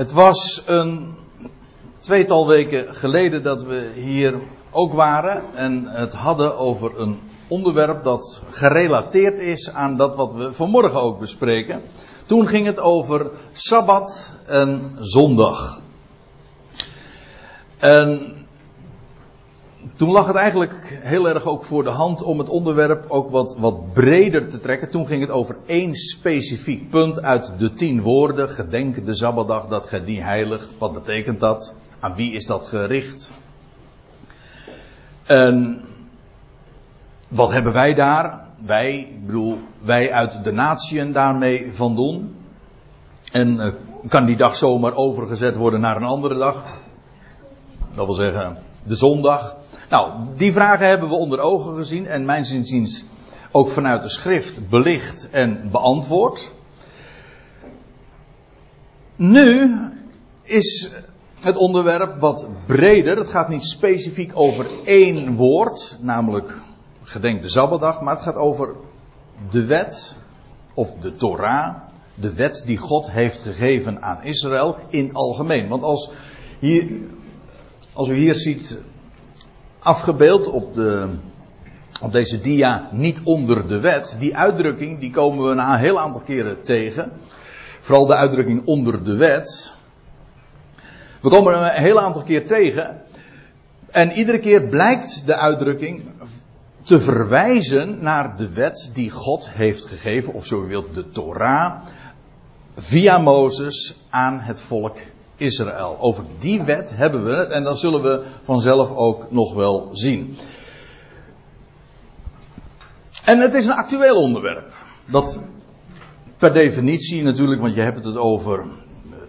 Het was een tweetal weken geleden dat we hier ook waren en het hadden over een onderwerp dat gerelateerd is aan dat wat we vanmorgen ook bespreken. Toen ging het over Sabbat en Zondag. En toen lag het eigenlijk heel erg ook voor de hand om het onderwerp ook wat, wat breder te trekken. Toen ging het over één specifiek punt uit de tien woorden. Gedenk de Sabbatdag dat gij die heiligt. Wat betekent dat? Aan wie is dat gericht? En wat hebben wij daar? Wij, ik bedoel, wij uit de natieën daarmee van doen. En uh, kan die dag zomaar overgezet worden naar een andere dag? Dat wil zeggen, de zondag. Nou, die vragen hebben we onder ogen gezien en mijn zinziens ook vanuit de schrift belicht en beantwoord. Nu is het onderwerp wat breder. Het gaat niet specifiek over één woord, namelijk gedenk de Zabbatdag, maar het gaat over de wet of de Torah, de wet die God heeft gegeven aan Israël in het algemeen. Want als, hier, als u hier ziet afgebeeld op, de, op deze dia niet onder de wet. Die uitdrukking die komen we na een heel aantal keren tegen. Vooral de uitdrukking onder de wet. We komen er een heel aantal keer tegen. En iedere keer blijkt de uitdrukking te verwijzen naar de wet die God heeft gegeven, of zo wilt, de Torah, via Mozes aan het volk Israël. Over die wet hebben we het en dat zullen we vanzelf ook nog wel zien. En het is een actueel onderwerp. Dat per definitie natuurlijk, want je hebt het over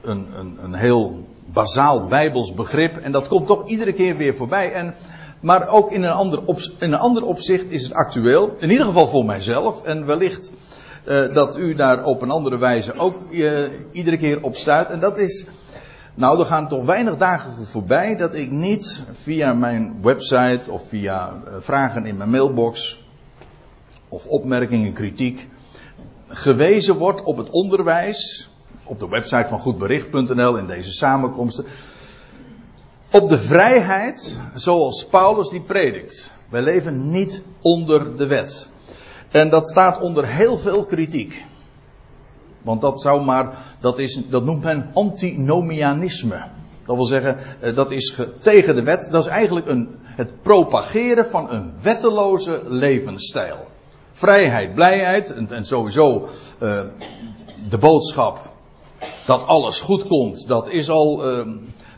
een, een, een heel bazaal bijbels begrip en dat komt toch iedere keer weer voorbij. En, maar ook in een, ander op, in een ander opzicht is het actueel, in ieder geval voor mijzelf en wellicht uh, dat u daar op een andere wijze ook uh, iedere keer op stuit. En dat is nou, er gaan toch weinig dagen voorbij dat ik niet via mijn website of via eh, vragen in mijn mailbox of opmerkingen, kritiek gewezen wordt op het onderwijs op de website van goedbericht.nl in deze samenkomsten op de vrijheid zoals Paulus die predikt. Wij leven niet onder de wet. En dat staat onder heel veel kritiek. Want dat zou maar, dat, is, dat noemt men antinomianisme. Dat wil zeggen, eh, dat is tegen de wet. Dat is eigenlijk een, het propageren van een wetteloze levensstijl. Vrijheid, blijheid en, sowieso uh, de boodschap dat alles goed komt, dat is al, uh,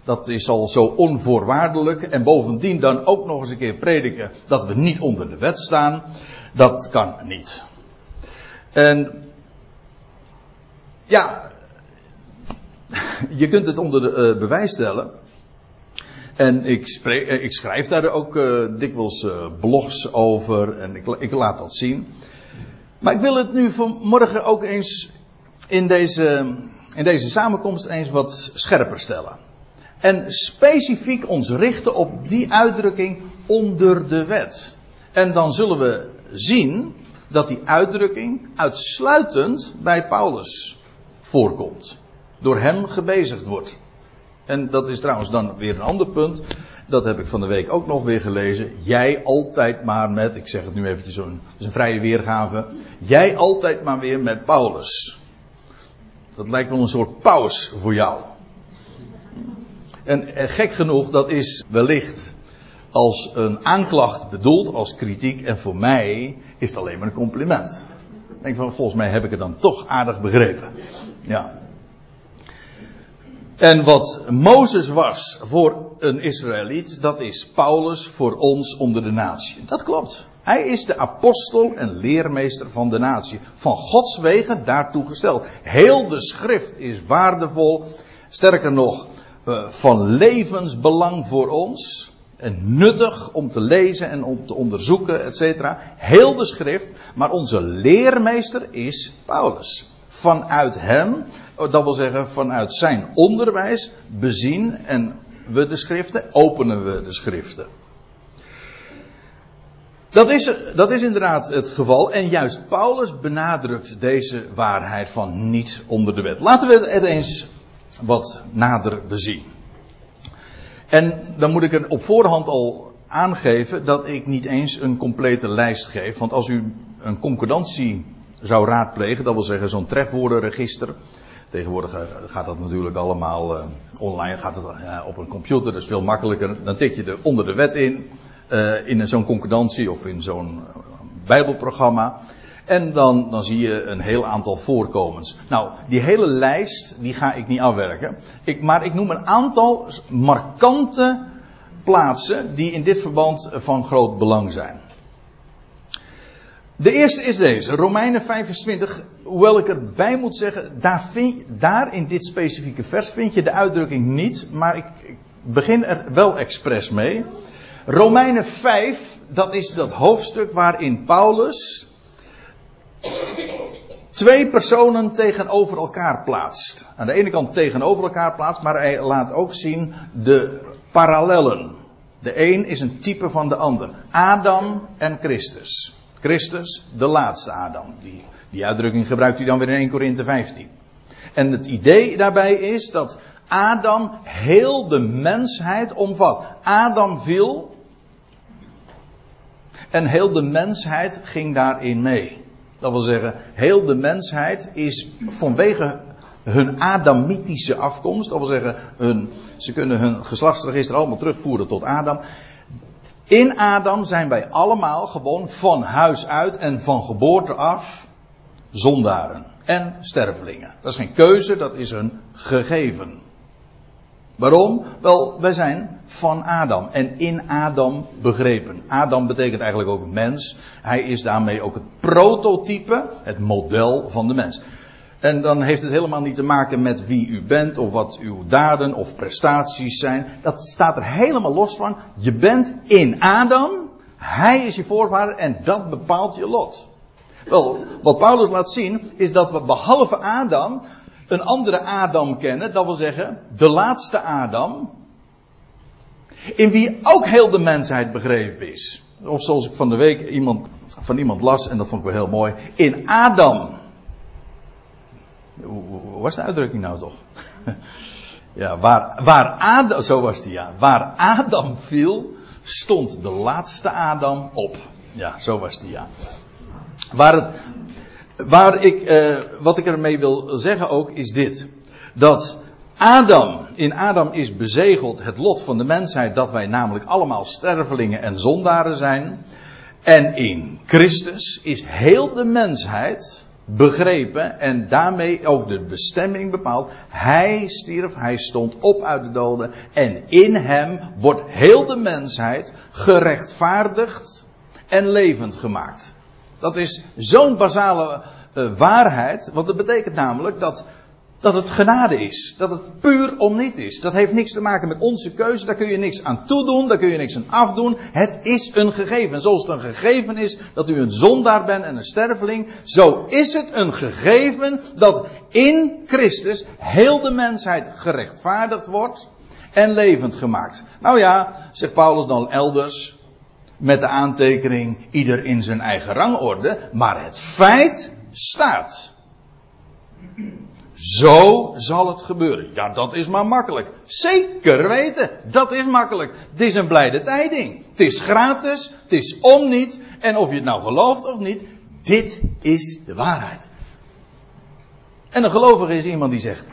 dat is al zo onvoorwaardelijk. En bovendien dan ook nog eens een keer prediken dat we niet onder de wet staan. Dat kan niet. En ja, je kunt het onder de, uh, bewijs stellen. En ik, spreek, uh, ik schrijf daar ook uh, dikwijls blogs over en ik, ik, laat dat zien. Maar ik wil het nu vanmorgen ook eens in deze, in deze samenkomst eens wat scherper stellen. En specifiek ons richten op die uitdrukking onder de wet. En dan zullen we zien dat die uitdrukking uitsluitend bij Paulus voorkomt. Door hem gebezigd wordt. En dat is trouwens dan weer een ander punt. Dat heb ik van de week ook nog weer gelezen. Jij altijd maar met, ik zeg het nu eventjes zo'n, een vrije weergave. Jij altijd maar weer met Paulus. Dat lijkt wel een soort paus voor jou. En gek genoeg, dat is wellicht als een aanklacht bedoeld, als kritiek. En voor mij is het alleen maar een compliment. Denk van, volgens mij heb ik het dan toch aardig begrepen. Ja. En wat Mozes was voor een Israëliet, dat is Paulus voor ons onder de natie. Dat klopt. Hij is de apostel en leermeester van de natie. Van Gods wegen daartoe gesteld. Heel de schrift is waardevol. Sterker nog, eh, van levensbelang voor ons. En nuttig om te lezen en om te onderzoeken, et cetera. Heel de schrift. Maar onze leermeester is Paulus vanuit hem, dat wil zeggen vanuit zijn onderwijs, bezien en we de schriften, openen we de schriften. Dat is, dat is inderdaad het geval. En juist Paulus benadrukt deze waarheid van niet onder de wet. Laten we het eens wat nader bezien. En dan moet ik er op voorhand al aangeven dat ik niet eens een complete lijst geef. Want als u een concordantie zou raadplegen, dat wil zeggen zo'n trefwoordenregister. Tegenwoordig gaat dat natuurlijk allemaal uh, online, gaat het uh, op een computer, dat is veel makkelijker. Dan tik je er onder de wet in, uh, in zo'n concordantie of in zo'n bijbelprogramma. En dan, dan zie je een heel aantal voorkomens. Nou, die hele lijst, die ga ik niet afwerken. Ik, maar ik noem een aantal markante plaatsen die in dit verband van groot belang zijn. De eerste is deze, Romeinen 25. Hoewel ik erbij moet zeggen, daar, daar in dit specifieke vers vind je de uitdrukking niet, maar ik, ik begin er wel expres mee. Romeinen 5, dat is dat hoofdstuk waarin Paulus twee personen tegenover elkaar plaatst. Aan de ene kant tegenover elkaar plaatst, maar hij laat ook zien de parallellen. De een is een type van de ander. Adam en Christus. Christus, de laatste Adam. Die, die uitdrukking gebruikt hij dan weer in 1 Korinthe 15. En het idee daarbij is dat Adam heel de mensheid omvat. Adam viel en heel de mensheid ging daarin mee. Dat wil zeggen, heel de mensheid is vanwege hun Adamitische afkomst, dat wil zeggen, hun, ze kunnen hun geslachtsregister allemaal terugvoeren tot Adam. In Adam zijn wij allemaal gewoon van huis uit en van geboorte af zondaren en stervelingen. Dat is geen keuze, dat is een gegeven. Waarom? Wel, wij zijn van Adam en in Adam begrepen. Adam betekent eigenlijk ook mens. Hij is daarmee ook het prototype, het model van de mens. En dan heeft het helemaal niet te maken met wie u bent of wat uw daden of prestaties zijn. Dat staat er helemaal los van. Je bent in Adam. Hij is je voorvader en dat bepaalt je lot. Wel, wat Paulus laat zien is dat we behalve Adam een andere Adam kennen. Dat wil zeggen, de laatste Adam. In wie ook heel de mensheid begrepen is. Of zoals ik van de week iemand, van iemand las, en dat vond ik wel heel mooi. In Adam. Hoe was de uitdrukking nou toch? ja, waar, waar Adam, zo was die ja. Waar Adam viel, stond de laatste Adam op. Ja, zo was die ja. Waar het, waar ik, eh, wat ik ermee wil zeggen ook, is dit. Dat Adam, in Adam is bezegeld het lot van de mensheid dat wij namelijk allemaal stervelingen en zondaren zijn. En in Christus is heel de mensheid begrepen en daarmee ook de bestemming bepaald. Hij stierf, hij stond op uit de doden en in hem wordt heel de mensheid gerechtvaardigd en levend gemaakt. Dat is zo'n basale uh, waarheid, want dat betekent namelijk dat dat het genade is. Dat het puur om niet is. Dat heeft niks te maken met onze keuze. Daar kun je niks aan toedoen. Daar kun je niks aan afdoen. Het is een gegeven. Zoals het een gegeven is dat u een zondaar bent en een sterveling. Zo is het een gegeven dat in Christus heel de mensheid gerechtvaardigd wordt en levend gemaakt. Nou ja, zegt Paulus dan elders. Met de aantekening ieder in zijn eigen rangorde. Maar het feit staat. Zo zal het gebeuren. Ja, dat is maar makkelijk. Zeker weten, dat is makkelijk. Het is een blijde tijding. Het is gratis, het is om niet. En of je het nou gelooft of niet, dit is de waarheid. En een gelovige is iemand die zegt: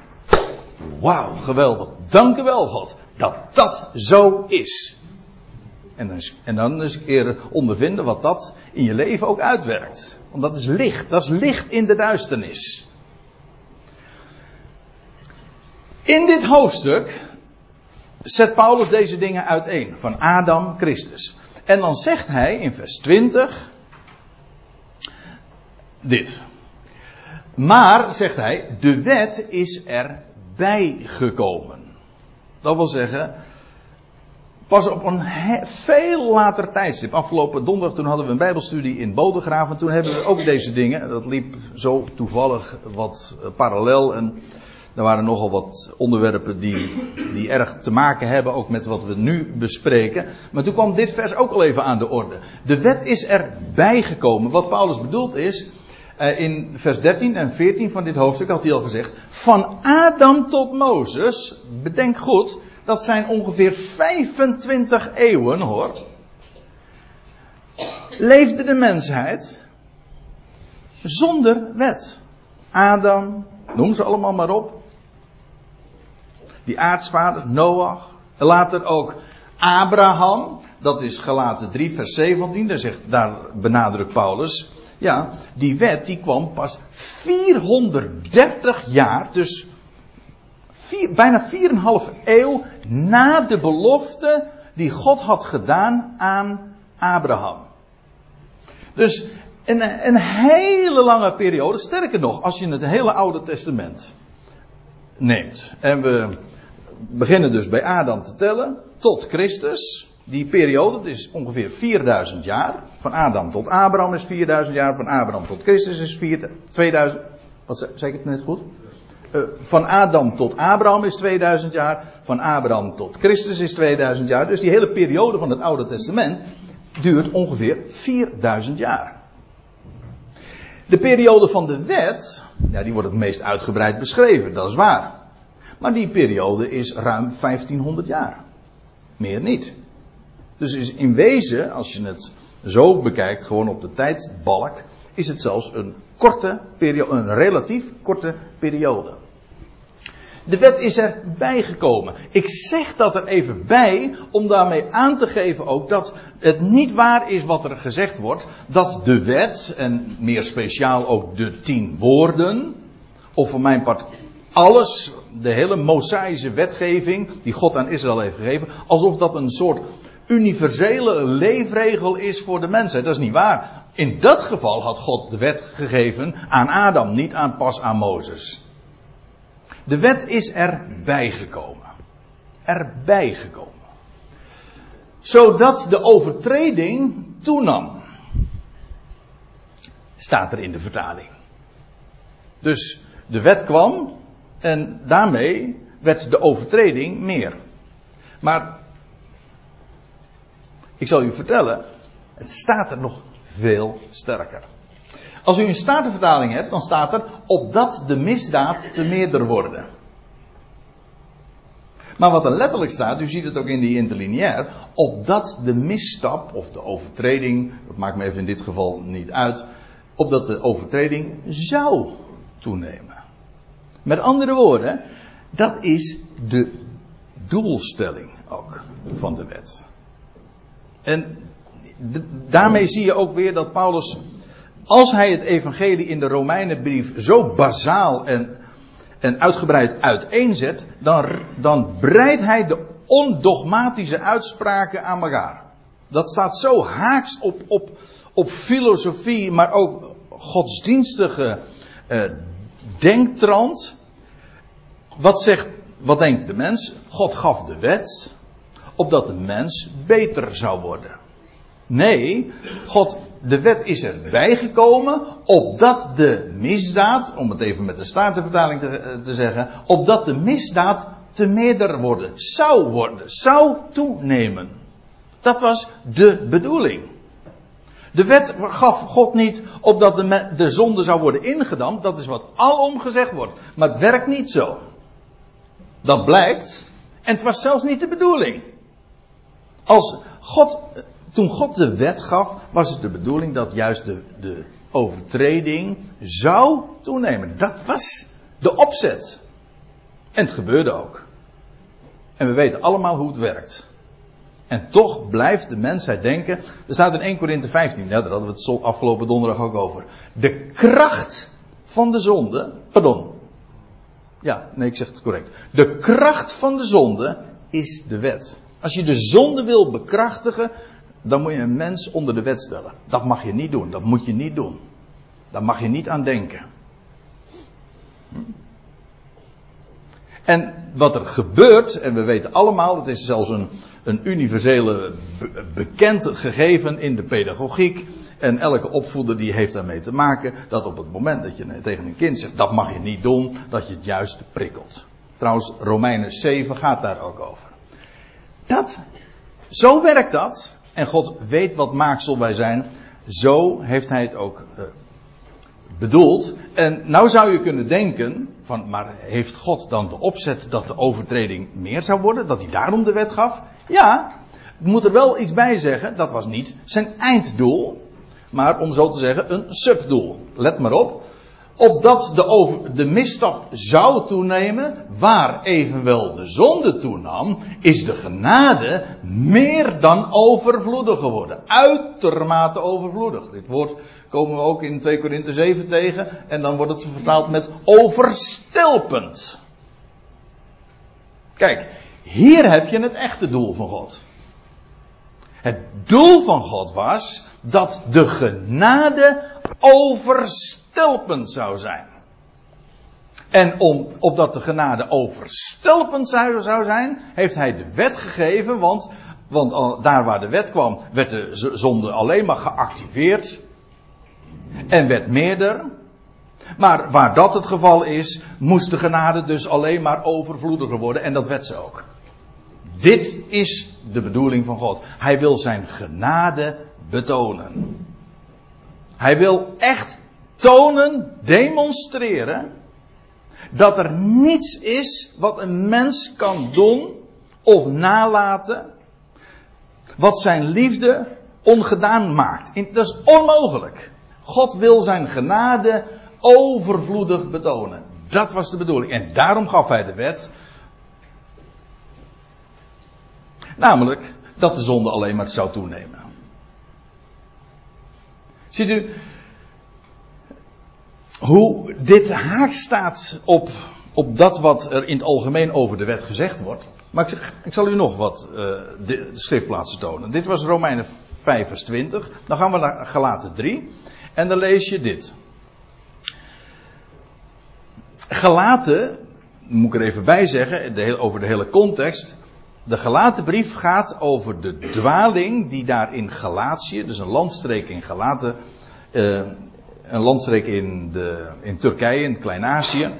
Wauw, geweldig. Dank u wel, God, dat dat zo is. En dan, en dan eens een keer ondervinden wat dat in je leven ook uitwerkt. Want dat is licht, dat is licht in de duisternis. In dit hoofdstuk zet Paulus deze dingen uiteen. Van Adam, Christus. En dan zegt hij in vers 20 dit. Maar, zegt hij, de wet is erbij gekomen. Dat wil zeggen, pas op een veel later tijdstip. Afgelopen donderdag toen hadden we een bijbelstudie in Bodegraven. Toen hebben we ook deze dingen. Dat liep zo toevallig wat parallel. En er waren nogal wat onderwerpen die, die erg te maken hebben, ook met wat we nu bespreken. Maar toen kwam dit vers ook al even aan de orde. De wet is erbij gekomen. Wat Paulus bedoelt is, Eh, in vers 13 en 14 van dit hoofdstuk had hij al gezegd. Van Adam tot Mozes, bedenk goed, dat zijn ongeveer 25 eeuwen hoor. Leefde de mensheid zonder wet. Adam, noem ze allemaal maar op. Die aartsvader, Noach. Later ook Abraham. Dat is gelaten 3 vers 17. Daar, zegt, daar benadrukt Paulus. Ja, die wet die kwam pas 430 jaar, dus vier, bijna 4,5 eeuw na de belofte die God had gedaan aan Abraham. Dus een, een hele lange periode, sterker nog, als je het hele Oude Testament neemt. En we beginnen dus bij Adam te tellen tot Christus. Die periode is ongeveer 4000 jaar. Van Adam tot Abraham is 4000 jaar. Van Abraham tot Christus is 4, 2000. Wat zei ik het net goed? Uh, van Adam tot Abraham is 2000 jaar. Van Abraham tot Christus is 2000 jaar. Dus die hele periode van het Oude Testament duurt ongeveer 4000 jaar. De periode van de wet, ja, die wordt het meest uitgebreid beschreven, dat is waar. Maar die periode is ruim 1500 jaar. Meer niet. Dus is in wezen, als je het zo bekijkt, gewoon op de tijdbalk, is het zelfs een korte periode, een relatief korte periode. De wet is er bijgekomen. Ik zeg dat er even bij om daarmee aan te geven ook dat het niet waar is wat er gezegd wordt. Dat de wet, en meer speciaal ook de tien woorden, of voor mijn part alles, de hele Mosaïsche wetgeving die God aan Israël heeft gegeven, alsof dat een soort universele leefregel is voor de mensen. Dat is niet waar. In dat geval had God de wet gegeven aan Adam, niet aan pas aan Mozes. De wet is erbij gekomen. Erbij gekomen. Zodat de overtreding toenam. Staat er in de vertaling. Dus de wet kwam en daarmee werd de overtreding meer. Maar ik zal u vertellen, het staat er nog veel sterker. Als u een statenvertaling hebt, dan staat er opdat de misdaad te meerder worden. Maar wat er letterlijk staat, u ziet het ook in die interlineair, opdat de misstap of de overtreding, dat maakt me even in dit geval niet uit, opdat de overtreding zou toenemen. Met andere woorden, dat is de doelstelling ook van de wet. En daarmee zie je ook weer dat Paulus, als hij het evangelie in de Romeinenbrief zo bazaal en, en uitgebreid uiteenzet, dan, dan breidt hij de ondogmatische uitspraken aan elkaar. Dat staat zo haaks op, op, op filosofie, maar ook godsdienstige eh. Wat zegt, wat denkt de mens? God gaf de wet opdat de mens beter zou worden. Nee, God, de wet is erbij gekomen opdat de misdaad, om het even met de staartenvertaling te, eh, te zeggen, opdat de misdaad te meerder worden, zou worden, zou toenemen. Dat was de bedoeling. De wet gaf God niet opdat de, de zonde zou worden ingedampt, dat is wat alom gezegd wordt. Maar het werkt niet zo. Dat blijkt, en het was zelfs niet de bedoeling. Als God, toen God de wet gaf, was het de bedoeling dat juist de, de overtreding zou toenemen. Dat was de opzet. En het gebeurde ook. En we weten allemaal hoe het werkt. En toch blijft de mensheid denken. Er staat in 1 Korinthe 15, ja, daar hadden we het afgelopen donderdag ook over. De kracht van de zonde. Pardon. Ja, nee, ik zeg het correct. De kracht van de zonde is de wet. Als je de zonde wil bekrachtigen, dan moet je een mens onder de wet stellen. Dat mag je niet doen. Dat moet je niet doen. Daar mag je niet aan denken. En wat er gebeurt, en we weten allemaal, het is zelfs een, een universele bekend gegeven in de pedagogiek. En elke opvoeder die heeft daarmee te maken dat op het moment dat je tegen een kind zegt dat mag je niet doen, dat je het juist prikkelt. Trouwens, Romeinen 7 gaat daar ook over. Dat, zo werkt dat. En God weet wat maaksel wij zijn. Zo heeft hij het ook uh, bedoeld. En nou zou je kunnen denken, van, maar heeft God dan de opzet dat de overtreding meer zou worden? Dat hij daarom de wet gaf? Ja, ik moet er wel iets bij zeggen, dat was niet zijn einddoel. Maar om zo te zeggen, een subdoel. Let maar op. Opdat de, de misstap zou toenemen, waar evenwel de zonde toenam, is de genade meer dan overvloedig geworden. Uitermate overvloedig. Dit woord komen we ook in 2 Korinthe 7 tegen. En dan wordt het vertaald met overstelpend. Kijk, hier heb je het echte doel van God. Het doel van God was dat de genade overstelpend zou zijn. En om, opdat de genade overstelpend zou, zou zijn, heeft hij de wet gegeven, want, want daar waar de wet kwam, werd de zonde alleen maar geactiveerd en werd meerder. Maar waar dat het geval is, moest de genade dus alleen maar overvloediger worden en dat werd ze ook. Dit is de bedoeling van God. Hij wil zijn genade betonen. Hij wil echt tonen, demonstreren, dat er niets is wat een mens kan doen of nalaten, wat zijn liefde ongedaan maakt. Dat is onmogelijk. God wil zijn genade overvloedig betonen. Dat was de bedoeling. En daarom gaf hij de wet. Namelijk dat de zonde alleen maar zou toenemen. Ziet u hoe dit haak staat op, op dat wat er in het algemeen over de wet gezegd wordt. Maar ik, ik zal u nog wat uh, de, schriftplaatsen tonen. Dit was Romeinen 5 vers 20. Dan gaan we naar Galaten 3. En dan lees je dit. Galaten, moet ik er even bij zeggen, de, over de hele context. De gelaten brief gaat over de dwaling die daar in Galatië, dus een landstreek in Galaten, uh, een landstreek in, de, in Turkije, in Klein-Azië.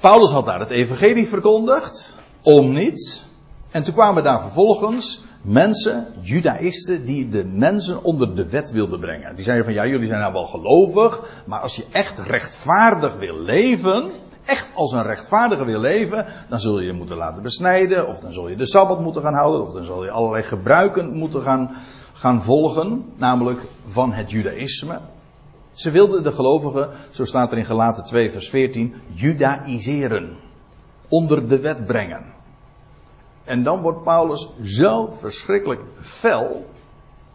Paulus had daar het evangelie verkondigd, om niet. En toen kwamen daar vervolgens mensen, judaïsten, die de mensen onder de wet wilden brengen. Die zeiden van ja, jullie zijn nou wel gelovig, maar als je echt rechtvaardig wil leven, echt als een rechtvaardige wil leven, dan zul je je moeten laten besnijden, of dan zul je de sabbat moeten gaan houden, of dan zul je allerlei gebruiken moeten gaan, gaan volgen, namelijk van het judaïsme. Ze wilden de gelovigen, zo staat er in Galaten 2 vers 14, judaïseren. Onder de wet brengen. En dan wordt Paulus zo verschrikkelijk fel.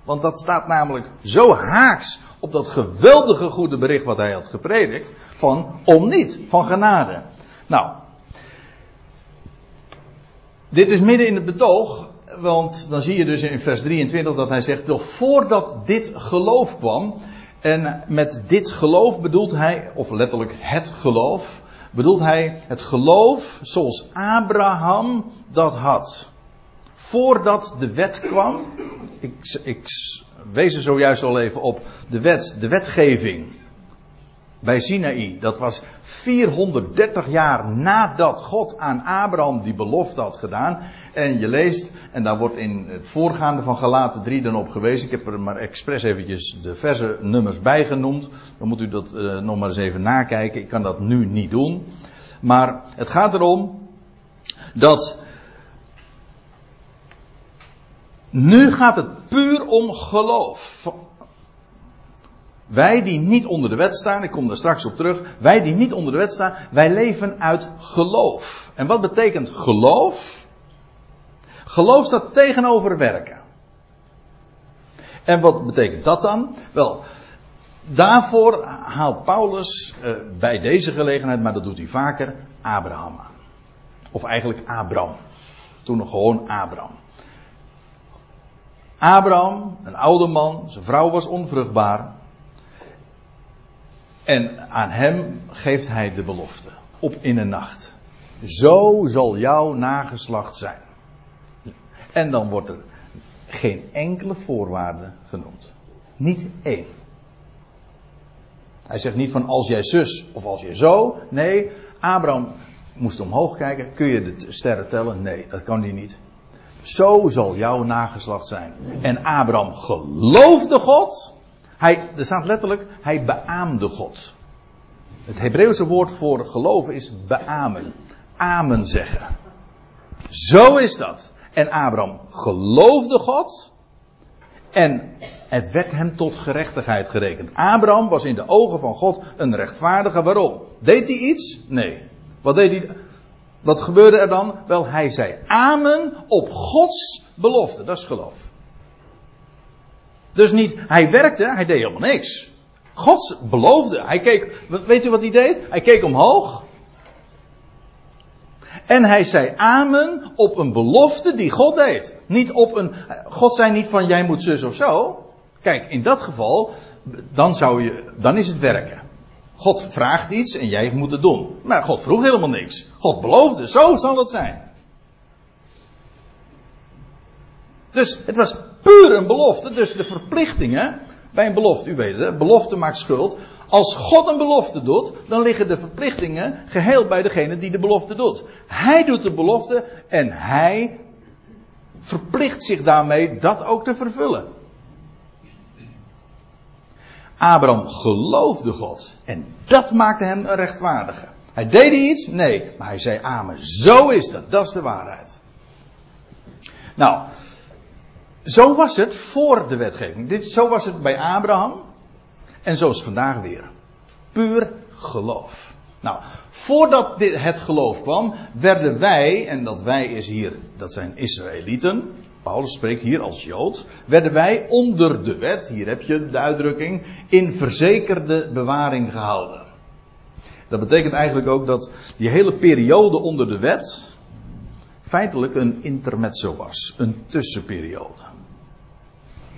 Want dat staat namelijk zo haaks op dat geweldige goede bericht wat hij had gepredikt. Van om niet, van genade. Nou. Dit is midden in het betoog. Want dan zie je dus in vers 23 dat hij zegt. Toch voordat dit geloof kwam. En met dit geloof bedoelt hij, of letterlijk het geloof, bedoelt hij het geloof zoals Abraham dat had. Voordat de wet kwam, ik, ik wees er zojuist al even op, de wet, de wetgeving bij Sinaï, dat was 430 jaar nadat God aan Abraham die belofte had gedaan. En je leest, en daar wordt in het voorgaande van Galaten 3 dan op gewezen. Ik heb er maar expres eventjes de verse nummers bij genoemd. Dan moet u dat uh, nog maar eens even nakijken. Ik kan dat nu niet doen. Maar het gaat erom dat nu gaat het puur om geloof. Wij die niet onder de wet staan, ik kom daar straks op terug. Wij die niet onder de wet staan, wij leven uit geloof. En wat betekent geloof? Geloof staat tegenover werken. En wat betekent dat dan? Wel, daarvoor haalt Paulus uh, bij deze gelegenheid, maar dat doet hij vaker, Abraham aan. Of eigenlijk Abram. Toen nog gewoon Abraham. Abraham, een oude man, zijn vrouw was onvruchtbaar. En aan hem geeft hij de belofte. Op in een nacht. Zo zal jouw nageslacht zijn. En dan wordt er geen enkele voorwaarde genoemd. Niet één. Hij zegt niet van als jij zus of als jij zo. Nee, Abraham moest omhoog kijken. Kun je de sterren tellen? Nee, dat kan hij niet. Zo zal jouw nageslacht zijn. En Abraham geloofde God. Hij, er staat letterlijk, hij beaamde God. Het Hebreeuwse woord voor geloven is beamen. Amen zeggen. Zo is dat. En Abraham geloofde God. En het werd hem tot gerechtigheid gerekend. Abraham was in de ogen van God een rechtvaardige. Waarom? Deed hij iets? Nee. Wat deed hij? Wat gebeurde er dan? Wel, hij zei amen op Gods belofte. Dat is geloof. Dus niet, hij werkte, hij deed helemaal niks. God beloofde. Hij keek, weet u wat hij deed? Hij keek omhoog. En hij zei amen op een belofte die God deed. Niet op een, God zei niet van jij moet zus of zo. Kijk, in dat geval, dan zou je, dan is het werken. God vraagt iets en jij moet het doen. Maar God vroeg helemaal niks. God beloofde, zo zal het zijn. Dus het was puur een belofte. Dus de verplichtingen bij een belofte, u weet het, belofte maakt schuld. Als God een belofte doet, dan liggen de verplichtingen geheel bij degene die de belofte doet. Hij doet de belofte en hij verplicht zich daarmee dat ook te vervullen. Abraham geloofde God en dat maakte hem een rechtvaardige. Hij deed iets? Nee, maar hij zei amen. Zo is dat, dat is de waarheid. Nou, zo was het voor de wetgeving. Dit, zo was het bij Abraham. En zo is het vandaag weer. Puur geloof. Nou, voordat dit, het geloof kwam, werden wij, en dat wij is hier, dat zijn Israëlieten. Paulus spreekt hier als Jood. Werden wij onder de wet, hier heb je de uitdrukking, in verzekerde bewaring gehouden. Dat betekent eigenlijk ook dat die hele periode onder de wet feitelijk een intermezzo was. Een tussenperiode.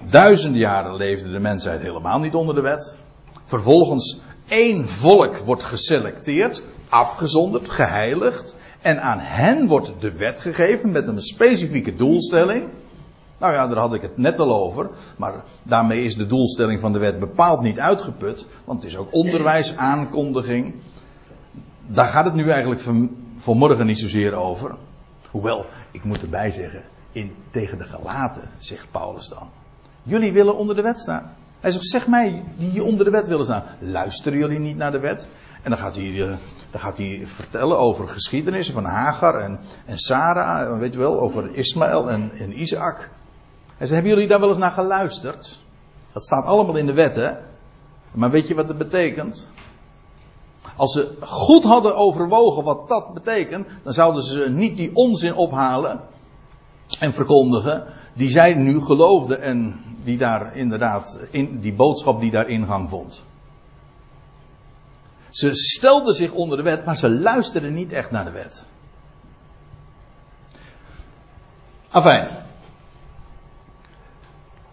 Duizenden jaren leefde de mensheid helemaal niet onder de wet. Vervolgens één volk wordt geselecteerd, afgezonderd, geheiligd. En aan hen wordt de wet gegeven met een specifieke doelstelling. Nou ja, daar had ik het net al over. Maar daarmee is de doelstelling van de wet bepaald niet uitgeput. Want het is ook onderwijs, aankondiging. Daar gaat het nu eigenlijk van, vanmorgen niet zozeer over. Hoewel, ik moet erbij zeggen, in, tegen de gelaten, zegt Paulus dan. Jullie willen onder de wet staan. Hij zegt, zeg mij die onder de wet willen staan. Luisteren jullie niet naar de wet? En dan gaat hij, eh, dan gaat hij vertellen over geschiedenissen van Hagar en, en Sarah. Weet je wel, over Ismaël en, en Isaac. Hij zegt, hebben jullie daar wel eens naar geluisterd? Dat staat allemaal in de wet, hè? Maar weet je wat het betekent? Als ze goed hadden overwogen wat dat betekent, dan zouden ze niet die onzin ophalen en verkondigen die zij nu geloofden en die daar inderdaad, in, die boodschap die daar ingang vond. Ze stelden zich onder de wet, maar ze luisterden niet echt naar de wet. Afijn.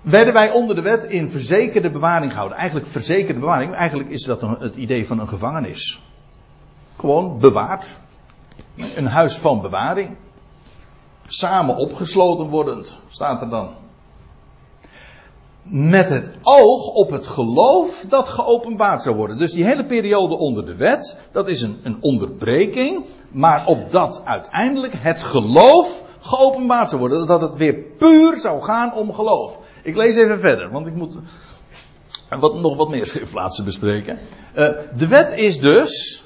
Werden wij onder de wet in verzekerde bewaring gehouden? Eigenlijk verzekerde bewaring, eigenlijk is dat het idee van een gevangenis. Gewoon bewaard. Een huis van bewaring. Samen opgesloten wordend, staat er dan. Met het oog op het geloof dat geopenbaard zou worden. Dus die hele periode onder de wet, dat is een, een onderbreking. Maar opdat uiteindelijk het geloof geopenbaard zou worden. Dat het weer puur zou gaan om geloof. Ik lees even verder, want ik moet wat, nog wat meer schriftplaatsen bespreken. Uh, de wet is dus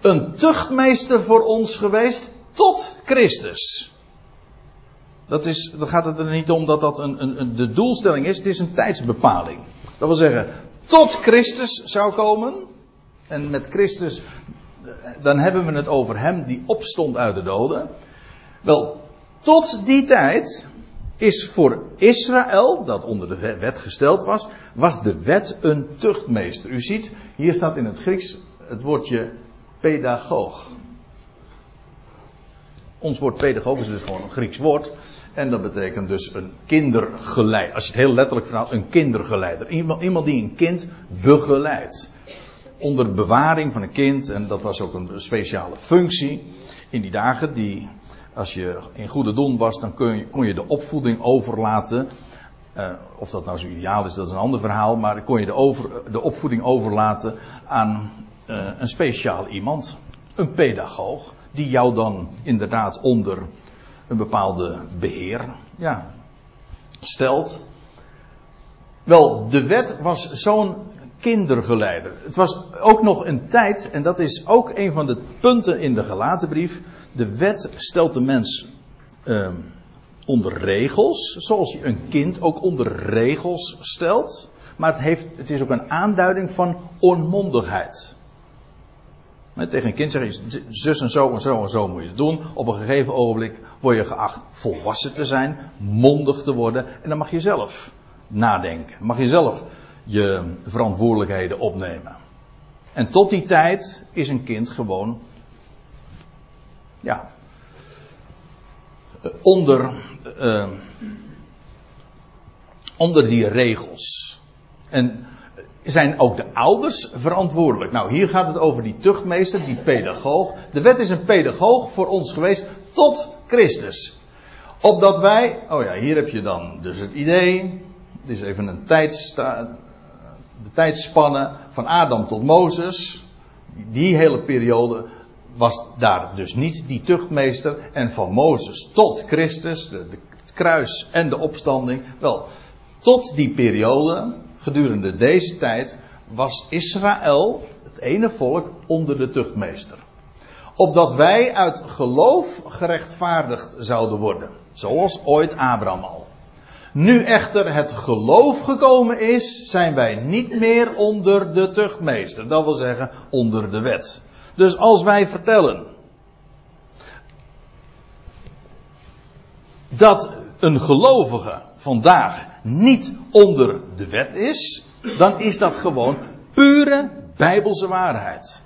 een tuchtmeester voor ons geweest tot Christus. Dat is, dan gaat het er niet om dat dat een, een, de doelstelling is. Het is een tijdsbepaling. Dat wil zeggen, tot Christus zou komen. En met Christus, dan hebben we het over hem die opstond uit de doden. Wel, tot die tijd is voor Israël, dat onder de wet gesteld was, was de wet een tuchtmeester. U ziet, hier staat in het Grieks het woordje pedagoog. Ons woord pedagoog is dus gewoon een Grieks woord. En dat betekent dus een kindergeleider. Als je het heel letterlijk verhaalt, een kindergeleider. Iemand, die een kind begeleidt. Onder bewaring van een kind, en dat was ook een speciale functie in die dagen. Die, als je in goede doen was, dan kon je, kon je de opvoeding overlaten. Uh, of dat nou zo ideaal is, dat is een ander verhaal. Maar kon je de, over, de opvoeding overlaten aan uh, een speciaal iemand. Een pedagoog die jou dan inderdaad onder een bepaalde beheer ja, stelt. Wel, de wet was zo'n kindergeleider. Het was ook nog een tijd, en dat is ook een van de punten in de gelatenbrief. De wet stelt de mens uh, onder regels, zoals je een kind ook onder regels stelt. Maar het, heeft, het is ook een aanduiding van onmondigheid. Tegen een kind zeg je, zus en zo en zo en zo moet je het doen. Op een gegeven ogenblik word je geacht volwassen te zijn, mondig te worden. En dan mag je zelf nadenken. Mag je zelf je verantwoordelijkheden opnemen. En tot die tijd is een kind gewoon, ja, onder, uh, onder die regels. En zijn ook de ouders verantwoordelijk? Nou, hier gaat het over die tuchtmeester, die pedagoog. De wet is een pedagoog voor ons geweest tot Christus. Opdat wij, oh ja, hier heb je dan dus het idee. Dit is even een tijdsta, de tijdspanne van Adam tot Mozes. Die hele periode was daar dus niet die tuchtmeester. En van Mozes tot Christus, de, de, het kruis en de opstanding. Wel, tot die periode, gedurende deze tijd, was Israël, het ene volk, onder de tuchtmeester. Opdat wij uit geloof gerechtvaardigd zouden worden. Zoals ooit Abraham al. Nu echter het geloof gekomen is, zijn wij niet meer onder de tuchtmeester. Dat wil zeggen onder de wet. Dus als wij vertellen dat een gelovige vandaag niet onder de wet is, dan is dat gewoon pure bijbelse waarheid.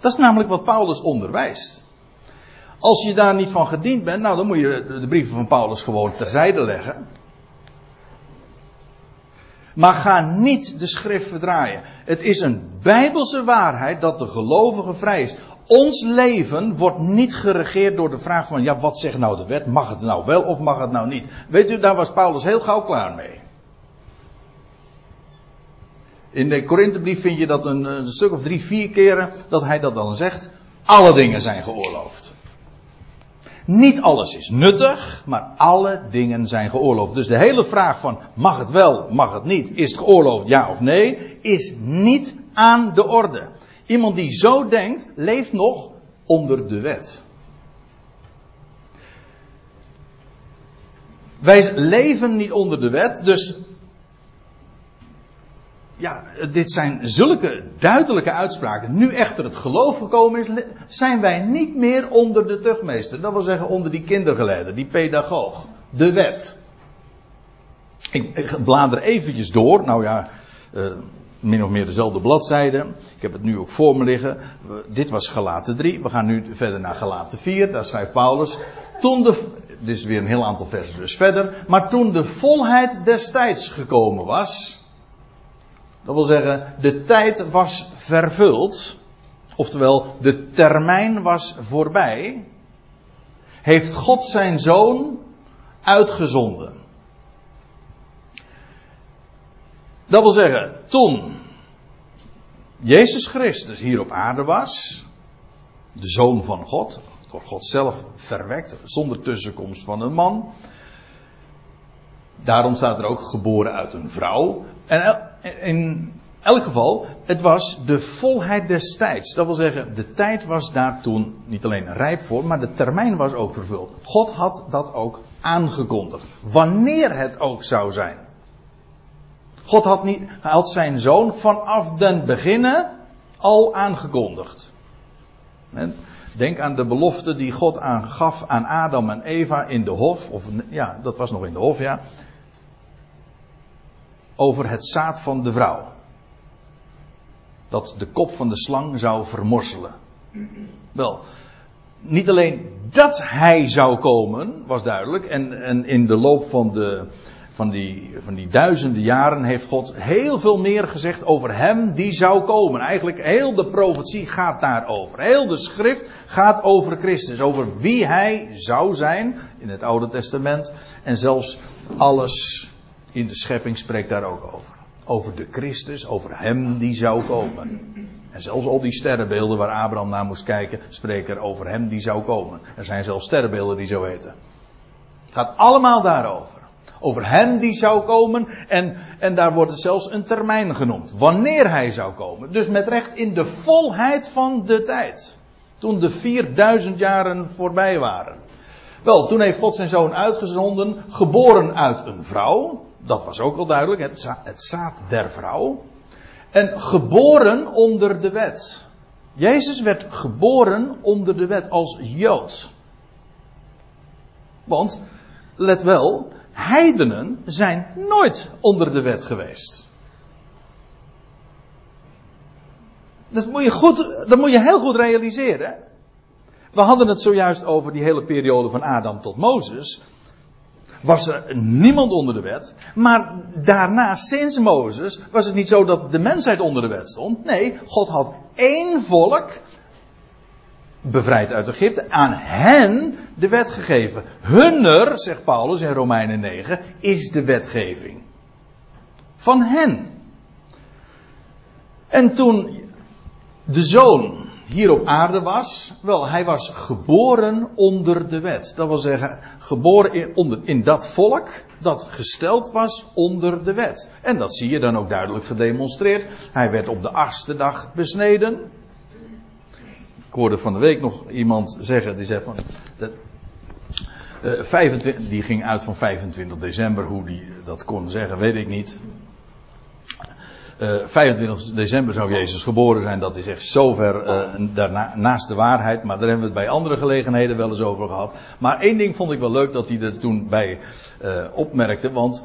Dat is namelijk wat Paulus onderwijst. Als je daar niet van gediend bent, nou dan moet je de brieven van Paulus gewoon terzijde leggen. Maar ga niet de schrift verdraaien. Het is een bijbelse waarheid dat de gelovige vrij is. Ons leven wordt niet geregeerd door de vraag van, ja, wat zegt nou de wet? Mag het nou wel of mag het nou niet? Weet u, daar was Paulus heel gauw klaar mee. In de Korinthebrief vind je dat een, een stuk of drie, vier keren dat hij dat dan zegt. Alle dingen zijn geoorloofd. Niet alles is nuttig, maar alle dingen zijn geoorloofd. Dus de hele vraag van mag het wel, mag het niet, is het geoorloofd ja of nee, is niet aan de orde. Iemand die zo denkt, leeft nog onder de wet. Wij leven niet onder de wet, dus ja, dit zijn zulke duidelijke uitspraken. Nu echter het geloof gekomen is, zijn wij niet meer onder de tuchtmeester. Dat wil zeggen onder die kindergeleider, die pedagoog. De wet. Ik, blader eventjes door. Nou ja, uh, min of meer dezelfde bladzijde. Ik heb het nu ook voor me liggen. dit was Galaten 3. We gaan nu verder naar Galaten 4. Daar schrijft Paulus. Toen de, dit is weer een heel aantal versen dus verder. Maar toen de volheid des tijds gekomen was dat wil zeggen, de tijd was vervuld. Oftewel, de termijn was voorbij. Heeft God zijn zoon uitgezonden. Dat wil zeggen, toen Jezus Christus hier op aarde was, de zoon van God, door God zelf verwekt, zonder tussenkomst van een man. Daarom staat er ook geboren uit een vrouw. En in elk geval, het was de volheid des tijds. Dat wil zeggen, de tijd was daar toen niet alleen rijp voor, maar de termijn was ook vervuld. God had dat ook aangekondigd. Wanneer het ook zou zijn. God had, niet, had zijn zoon vanaf den beginnen al aangekondigd. denk aan de belofte die God aangaf aan Adam en Eva in de hof. Of ja, dat was nog in de hof, ja over het zaad van de vrouw. Dat de kop van de slang zou vermorselen. Wel, niet alleen dat hij zou komen, was duidelijk. En, en in de loop van, de, van, die, van die duizenden jaren heeft God heel veel meer gezegd over hem die zou komen. Eigenlijk heel de profetie gaat daarover. Heel de schrift gaat over Christus. Over wie hij zou zijn in het Oude Testament. En zelfs alles in de schepping spreekt daar ook over. Over de Christus, over hem die zou komen. En zelfs al die sterrenbeelden waar Abraham naar moest kijken, spreken er over hem die zou komen. Er zijn zelfs sterrenbeelden die zo heten. Het gaat allemaal daarover. Over hem die zou komen. En, en daar wordt zelfs een termijn genoemd. Wanneer hij zou komen. Dus met recht in de volheid van de tijd. Toen de 4000 jaren voorbij waren. Wel, toen heeft God zijn zoon uitgezonden. Geboren uit een vrouw. Dat was ook al duidelijk. Het, het zaad der vrouw. En geboren onder de wet. Jezus werd geboren onder de wet als Jood. Want, let wel, heidenen zijn nooit onder de wet geweest. Dat moet je, goed, dat moet je heel goed realiseren. We hadden het zojuist over die hele periode van Adam tot Mozes. Was er niemand onder de wet. Maar daarna, sinds Mozes, was het niet zo dat de mensheid onder de wet stond. Nee, God had één volk bevrijd uit Egypte, aan hen de wet gegeven. Hunner, zegt Paulus in Romeinen 9, is de wetgeving. Van hen. En toen de zoon hier op aarde was, wel, hij was geboren onder de wet. Dat wil zeggen, geboren in, onder, in dat volk dat gesteld was onder de wet. En dat zie je dan ook duidelijk gedemonstreerd. Hij werd op de achtste dag besneden. Ik hoorde van de week nog iemand zeggen, die zei van, dat, uh, 25, die ging uit van 25 december, hoe die dat kon zeggen, weet ik niet. Uh, eh, 25 december zou Jezus geboren zijn, dat is echt zover uh, naast de waarheid, maar daar hebben we het bij andere gelegenheden wel eens over gehad. Maar één ding vond ik wel leuk dat hij er toen bij uh, opmerkte, want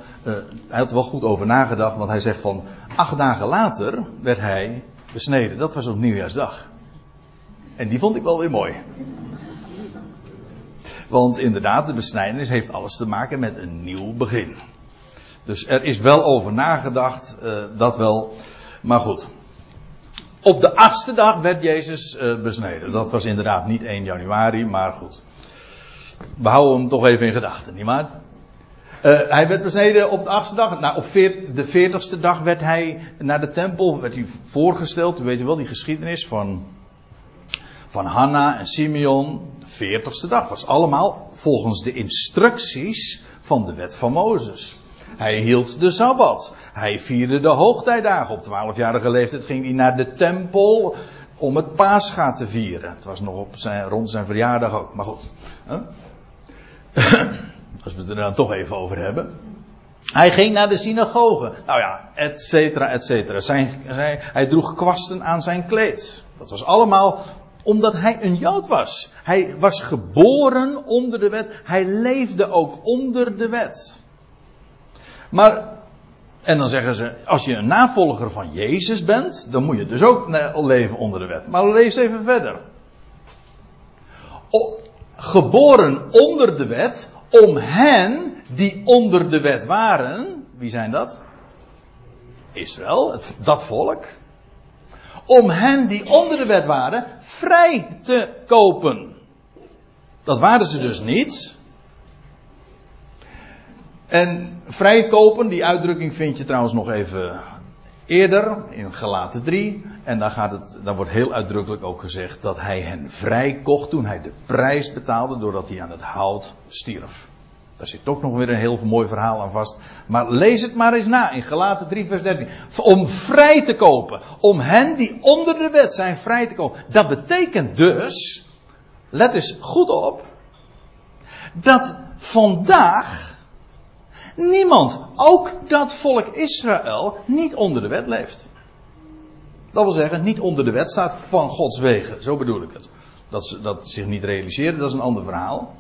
hij had er wel goed over nagedacht, want hij zegt van acht dagen later werd hij besneden. Dat was op nieuwjaarsdag. En die vond ik wel weer mooi. Want inderdaad, de besnijdenis heeft alles te maken met een nieuw begin. Dus er is wel over nagedacht, uh, dat wel. Maar goed. Op de achtste dag werd Jezus uh, besneden. Dat was inderdaad niet 1 januari, maar goed. We houden hem toch even in gedachten, nietwaar? Uh, hij werd besneden op de achtste dag. Nou, op de veertigste dag werd hij naar de tempel werd hij voorgesteld. U weet wel, die geschiedenis van van Hanna en Simeon, de veertigste dag, was allemaal volgens de instructies van de wet van Mozes. Hij hield de Sabbat. Hij vierde de hoogtijdagen. Op twaalfjarige leeftijd ging hij naar de tempel om het paascha te vieren. Het was nog op zijn, rond zijn verjaardag ook, maar goed. Als we het er dan toch even over hebben. Hij ging naar de synagoge. Nou ja, et cetera, et cetera. Zijn, hij droeg kwasten aan zijn kleed. Dat was allemaal omdat hij een Jood was. Hij was geboren onder de wet. Hij leefde ook onder de wet. Maar, en dan zeggen ze, als je een navolger van Jezus bent, dan moet je dus ook leven onder de wet. Maar lees even verder. Geboren onder de wet, om hen die onder de wet waren, wie zijn dat? Israël, dat volk om hen die onder de wet waren vrij te kopen. Dat waren ze dus niet. En vrijkopen, die uitdrukking vind je trouwens nog even eerder in Galaten 3. En daar, gaat het, daar wordt heel uitdrukkelijk ook gezegd dat hij hen vrij kocht toen hij de prijs betaalde doordat hij aan het hout stierf. Daar zit toch nog weer een heel mooi verhaal aan vast. Maar lees het maar eens na in Galaten 3 vers 13. Om vrij te kopen. Om hen die onder de wet zijn vrij te kopen. Dat betekent dus, let eens goed op, dat vandaag niemand, ook dat volk Israël, niet onder de wet leeft. Dat wil zeggen, niet onder de wet staat van Gods wegen. Zo bedoel ik het. Dat ze dat zich niet realiseren, dat is een ander verhaal.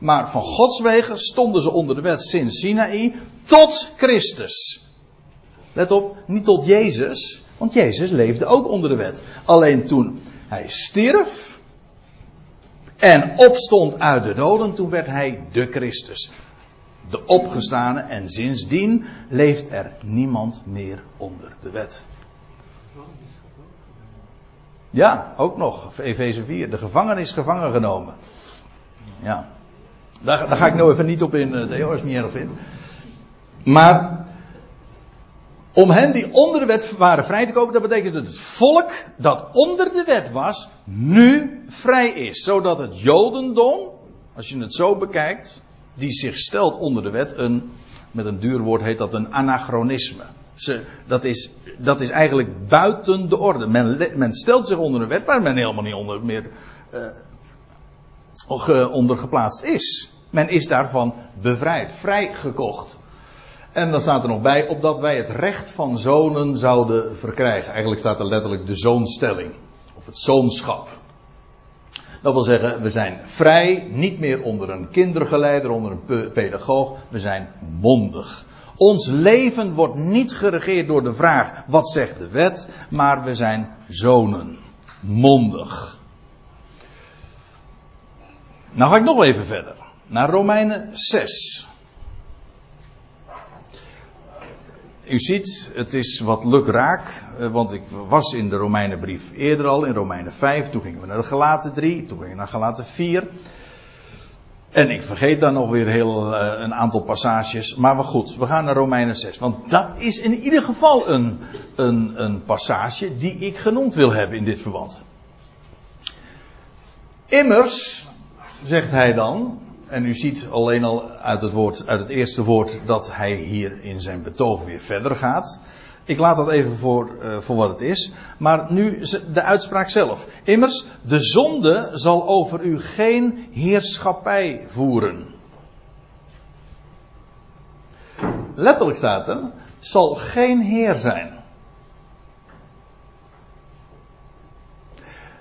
Maar van Gods wegen stonden ze onder de wet sinds Sinaï tot Christus. Let op, niet tot Jezus, want Jezus leefde ook onder de wet. Alleen toen hij stierf en opstond uit de doden, toen werd hij de Christus. De opgestane en sindsdien leeft er niemand meer onder de wet. Ja, ook nog. Efeze 4. De gevangen is gevangen genomen. Ja. Daar, daar ga ik nou even niet op in, eh, Theo, als niet erg. Maar om hen die onder de wet waren vrij te kopen, dat betekent dat het volk dat onder de wet was, nu vrij is. Zodat het Jodendom, als je het zo bekijkt, die zich stelt onder de wet, een, met een duur woord heet dat een anachronisme. Ze, dat, is, dat is eigenlijk buiten de orde. Men, men stelt zich onder een wet waar men helemaal niet onder meer uh, onder geplaatst is. Men is daarvan bevrijd, vrijgekocht. En dan staat er nog bij, opdat wij het recht van zonen zouden verkrijgen. Eigenlijk staat er letterlijk de zoonstelling. Of het zoonschap. Dat wil zeggen, we zijn vrij, niet meer onder een kindergeleider, onder een pedagoog. We zijn mondig. Ons leven wordt niet geregeerd door de vraag, wat zegt de wet? Maar we zijn zonen. Mondig. Nou ga ik nog even verder. Naar Romeinen 6. U ziet, het is wat lukraak, eh, want ik was in de Romeinenbrief eerder al, in Romeinen 5, toen gingen we naar de Galaten 3, toen gingen we naar Galaten 4. En ik vergeet dan nog weer heel uh, een aantal passages, maar wel goed, we gaan naar Romeinen 6, want dat is in ieder geval een, een, een passage die ik genoemd wil hebben in dit verband. Immers, zegt hij dan, en u ziet alleen al uit het, woord, uit het eerste woord dat hij hier in zijn betoog weer verder gaat. Ik laat dat even voor, uh, voor wat het is. Maar nu de uitspraak zelf. Immers, de zonde zal over u geen heerschappij voeren. Letterlijk staat er, zal geen heer zijn.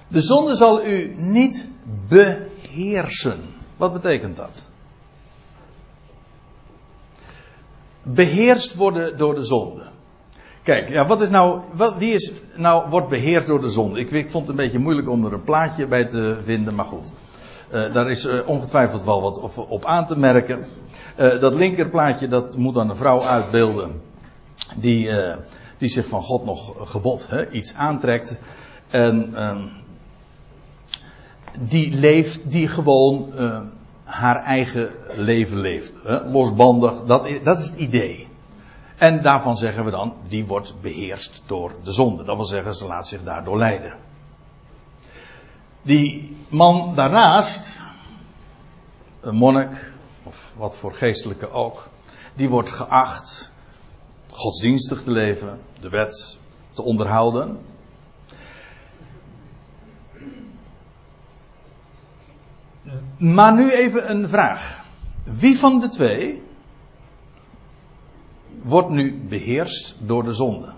De zonde zal u niet beheersen. Wat betekent dat? Beheerst worden door de zonde. Kijk, ja, wat is nou, wat, wie is nou, wordt beheerst door de zonde? Ik, ik vond het een beetje moeilijk om er een plaatje bij te vinden, maar goed. Uh, daar is uh, ongetwijfeld wel wat op, op aan te merken. Uh, dat linkerplaatje, dat moet dan een vrouw uitbeelden. Die, die zich van God nog gebod, hè, iets aantrekt. En ehm, die leeft, die gewoon uh, haar eigen leven leeft. Hè? Losbandig, dat, dat is het idee. En daarvan zeggen we dan, die wordt beheerst door de zonde. Dat wil zeggen, ze laat zich daardoor leiden. Die man daarnaast, een monnik, of wat voor geestelijke ook, die wordt geacht godsdienstig te leven, de wet te onderhouden. Maar nu even een vraag. Wie van de twee wordt nu beheerst door de zonde?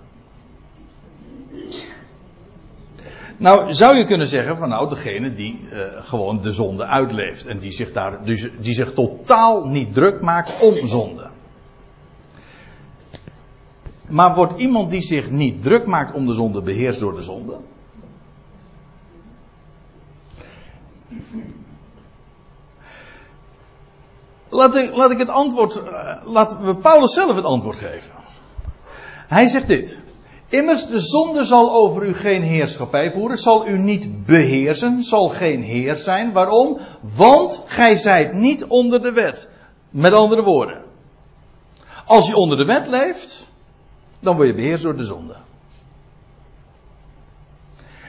Nou, zou je kunnen zeggen van nou, degene die uh, gewoon de zonde uitleeft en die zich daar, dus, die zich totaal niet druk maakt om zonde. Maar wordt iemand die zich niet druk maakt om de zonde beheerst door de zonde? Laat ik, laat ik het antwoord, eh, laten we Paulus zelf het antwoord geven. Hij zegt dit. Immers de zonde zal over u geen heerschappij voeren, zal u niet beheersen, zal geen heer zijn. Waarom? Want gij zijt niet onder de wet. Met andere woorden. Als je onder de wet leeft, dan word je beheerst door de zonde.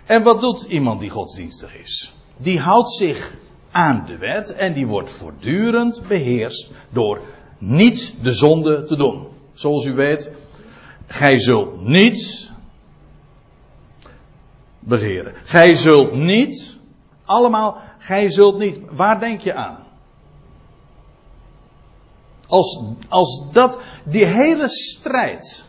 En wat doet iemand die godsdienstig is? Die houdt zich aan de wet en die wordt voortdurend beheerst door niet de zonde te doen. Zoals u weet, gij zult niet begeren. Gij zult niet, allemaal, gij zult niet. Waar denk je aan? Als, als dat, die hele strijd.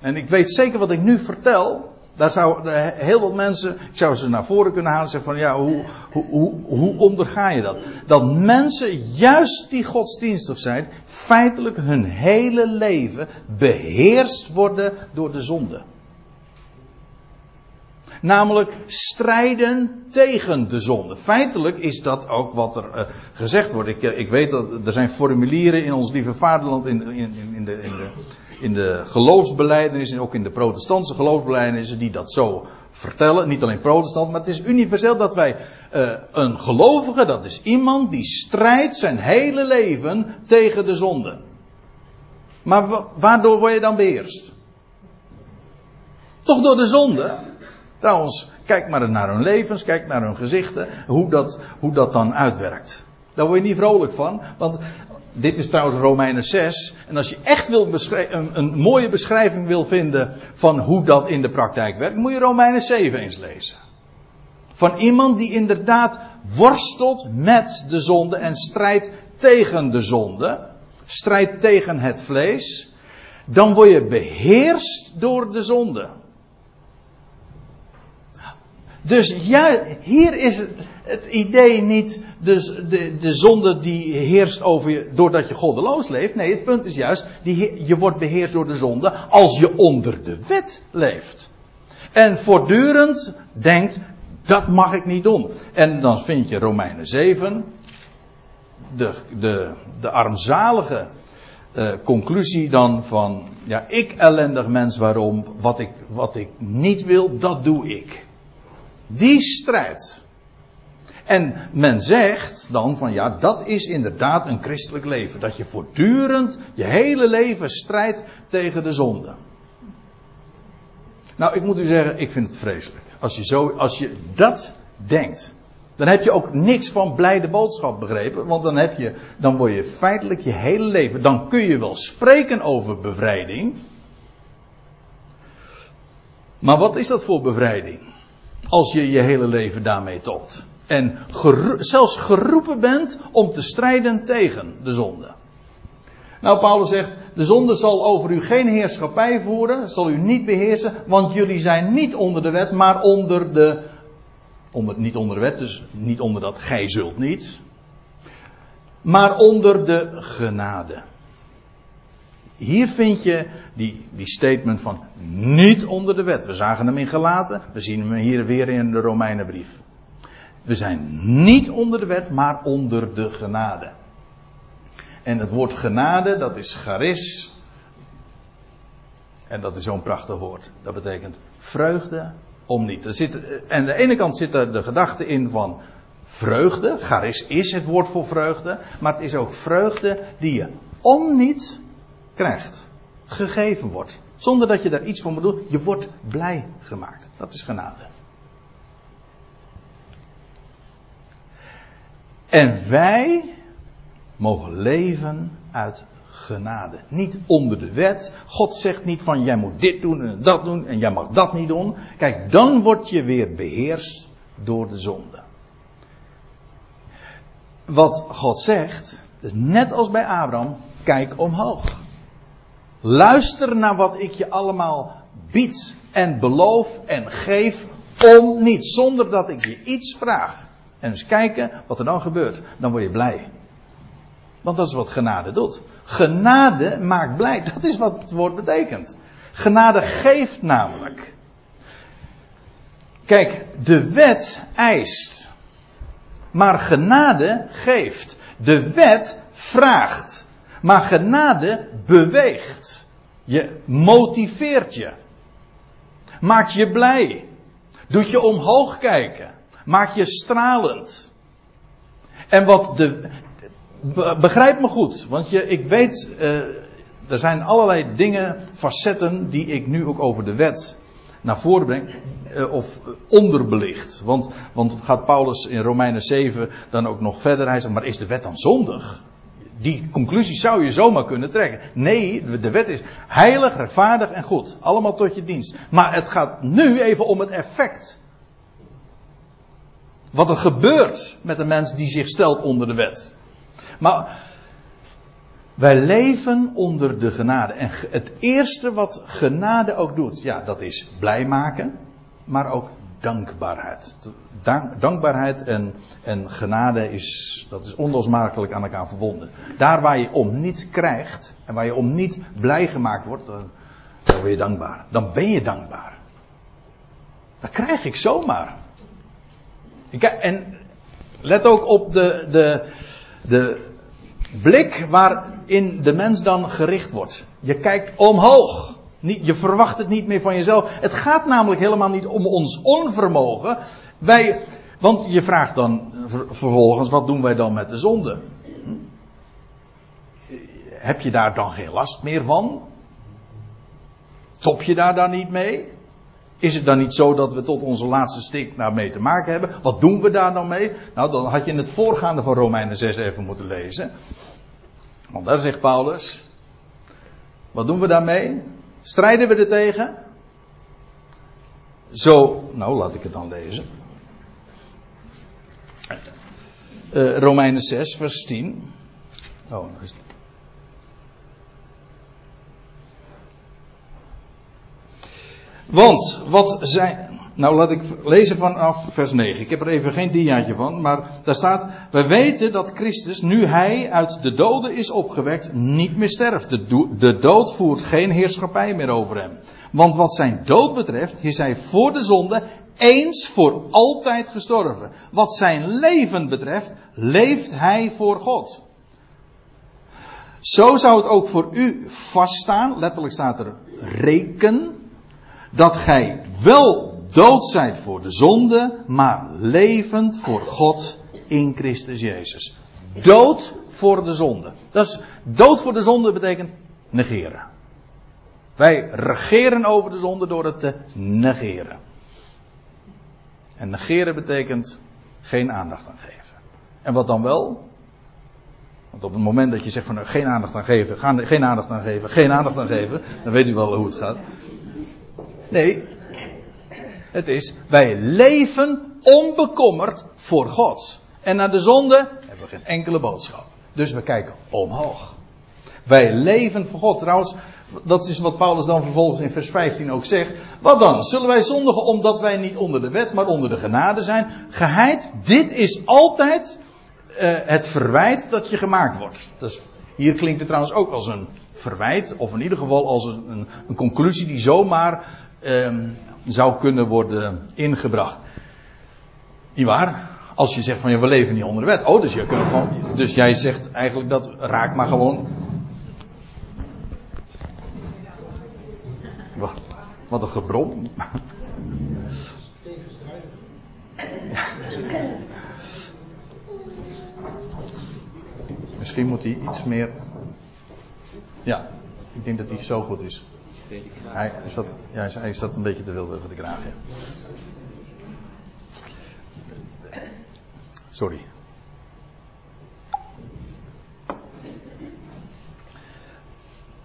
En ik weet zeker wat ik nu vertel. Daar zou heel wat mensen, ik zou ze naar voren kunnen halen en zeggen van ja, hoe, hoe, hoe, onderga je dat? Dat mensen, juist die godsdienstig zijn, feitelijk hun hele leven beheerst worden door de zonde. Namelijk strijden tegen de zonde. Feitelijk is dat ook wat er uh, gezegd wordt. Ik, uh, ik weet dat er zijn formulieren in ons lieve vaderland in, in, in, de, in de in de geloofsbeleidenissen, ook in de protestantse geloofsbeleidenissen, die dat zo vertellen. Niet alleen protestant, maar het is universeel dat wij uh, een gelovige, dat is iemand die strijdt zijn hele leven tegen de zonde. Maar waardoor word je dan beheerst? Toch door de zonde? Trouwens, kijk maar naar hun levens, kijk naar hun gezichten, hoe dat, hoe dat dan uitwerkt. Daar word je niet vrolijk van, want dit is trouwens Romeinen 6. En als je echt wil een, een mooie beschrijving wil vinden van hoe dat in de praktijk werkt, moet je Romeinen 7 eens lezen. Van iemand die inderdaad worstelt met de zonde en strijdt tegen de zonde. Strijdt tegen het vlees. Dan word je beheerst door de zonde. Dus ja, hier is het, het idee niet dus de, de zonde die heerst over je doordat je goddeloos leeft. Nee, het punt is juist, die, je wordt beheerst door de zonde als je onder de wet leeft. En voortdurend denkt, dat mag ik niet doen. En dan vind je Romeinen 7, de, de, de armzalige uh, conclusie dan van, ja, ik ellendig mens, waarom? Wat ik, wat ik niet wil, dat doe ik. Die strijd. En men zegt dan van ja, dat is inderdaad een christelijk leven. Dat je voortdurend je hele leven strijdt tegen de zonde. Nou, ik moet u zeggen, ik vind het vreselijk. Als je, zo, als je dat denkt, dan heb je ook niks van blijde boodschap begrepen. Want dan, heb je, dan word je feitelijk je hele leven. Dan kun je wel spreken over bevrijding. Maar wat is dat voor bevrijding? Als je je hele leven daarmee tot. En zelfs geroepen bent om te strijden tegen de zonde. Nou, Paulus zegt, de zonde zal over u geen heerschappij voeren, zal u niet beheersen, want jullie zijn niet onder de wet, maar onder de, onder, niet onder de wet, dus niet onder dat gij zult niet, maar onder de genade. Hier vind je die, die statement van niet onder de wet. We zagen hem in gelaten, we zien hem hier weer in de Romeinenbrief. We zijn niet onder de wet, maar onder de genade. En het woord genade, dat is charis. En dat is zo'n prachtig woord. Dat betekent vreugde om niet. Er zit, en aan de ene kant zit er de gedachte in van vreugde. Charis is het woord voor vreugde. Maar het is ook vreugde die je om niet krijgt. Gegeven wordt. Zonder dat je daar iets voor moet doen. Je wordt blij gemaakt. Dat is genade. En wij mogen leven uit genade. Niet onder de wet. God zegt niet van jij moet dit doen en dat doen en jij mag dat niet doen. Kijk, dan word je weer beheerst door de zonde. Wat God zegt, is net als bij Abraham, kijk omhoog. Luister naar wat ik je allemaal bied en beloof en geef om niet, zonder dat ik je iets vraag. En eens kijken wat er dan gebeurt. Dan word je blij. Want dat is wat genade doet. Genade maakt blij. Dat is wat het woord betekent. Genade geeft namelijk. Kijk, de wet eist. Maar genade geeft. De wet vraagt. Maar genade beweegt. Je motiveert je. Maakt je blij. Doet je omhoog kijken. Maak je stralend. En wat de. Begrijp me goed, want je, ik weet. Uh, er zijn allerlei dingen, facetten. die ik nu ook over de wet naar voren breng. Uh, of onderbelicht. Want, want gaat Paulus in Romeinen 7 dan ook nog verder. Hij zegt, maar is de wet dan zondig? Die conclusie zou je zomaar kunnen trekken. Nee, de wet is heilig, rechtvaardig en goed. Allemaal tot je dienst. Maar het gaat nu even om het effect. Wat er gebeurt met een mens die zich stelt onder de wet. Maar wij leven onder de genade. En het eerste wat genade ook doet, ja, dat is blij maken, maar ook dankbaarheid. dankbaarheid en, en genade is, dat is onlosmakelijk aan elkaar verbonden. Daar waar je om niet krijgt en waar je om niet blij gemaakt wordt, dan, dan word je dankbaar. Dan ben je dankbaar. Dat krijg ik zomaar. En let ook op de, de, de blik waarin de mens dan gericht wordt. Je kijkt omhoog. Je verwacht het niet meer van jezelf. Het gaat namelijk helemaal niet om ons onvermogen. Wij, want je vraagt dan vervolgens, wat doen wij dan met de zonde? Heb je daar dan geen last meer van? Top je daar dan niet mee? Is het dan niet zo dat we tot onze laatste stik daarmee te maken hebben? Wat doen we daar dan mee? Nou, dan had je in het voorgaande van Romeinen 6 even moeten lezen. Want daar zegt Paulus. Wat doen we daarmee? Strijden we er tegen? Zo, nou laat ik het dan lezen. Uh, Romeinen 6, vers 10. Oh, dat is het. Want wat zijn. Nou, laat ik lezen vanaf vers 9. Ik heb er even geen diaatje van, maar daar staat: We weten dat Christus, nu hij uit de doden is opgewekt, niet meer sterft. De, dood voert geen heerschappij meer over hem. Want wat zijn dood betreft, is hij voor de zonde eens voor altijd gestorven. Wat zijn leven betreft, leeft hij voor God. Zo zou het ook voor u vaststaan, letterlijk staat er reken, dat gij wel dood zijt voor de zonde, maar levend voor God in Christus Jezus. Dood voor de zonde. Dat is, dood voor de zonde betekent negeren. Wij regeren over de zonde door het te negeren. En negeren betekent geen aandacht aan geven. En wat dan wel? Want op het moment dat je zegt van nou, geen aandacht aan geven, geen aandacht aan geven, geen aandacht aan geven, dan weet u wel hoe het gaat. Nee, het is, wij leven onbekommerd voor God. En naar de zonde hebben we geen enkele boodschap. Dus we kijken omhoog. Wij leven voor God. Trouwens, dat is wat Paulus dan vervolgens in vers 15 ook zegt. Wat dan? Zullen wij zondigen omdat wij niet onder de wet, maar onder de genade zijn? Geheid, dit is altijd uh, het verwijt dat je gemaakt wordt. Dus hier klinkt het trouwens ook als een verwijt, of in ieder geval als een, een, conclusie die zomaar uh, zou kunnen worden ingebracht. Niet waar? Als je zegt van ja, we leven niet onder de wet. Oh, dus, je dus jij zegt eigenlijk dat raak maar gewoon Wat, wat een gebrom. Misschien moet hij iets meer. Ja, ik denk dat hij zo goed is. Hij zat, ja, een beetje te wilde voor de kraag. Ja. Sorry.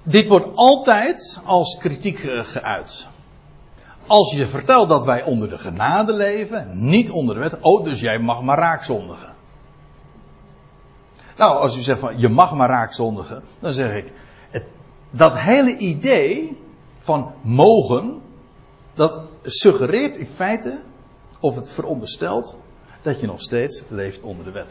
Dit wordt altijd als kritiek geuit. Als je vertelt dat wij onder de genade leven, niet onder de wet, oh, dus jij mag maar raakzondigen. Nou, als u zegt van je mag maar raakzondigen, dan zeg ik, het, dat hele idee van mogen, dat suggereert in feite, of het veronderstelt, dat je nog steeds leeft onder de wet.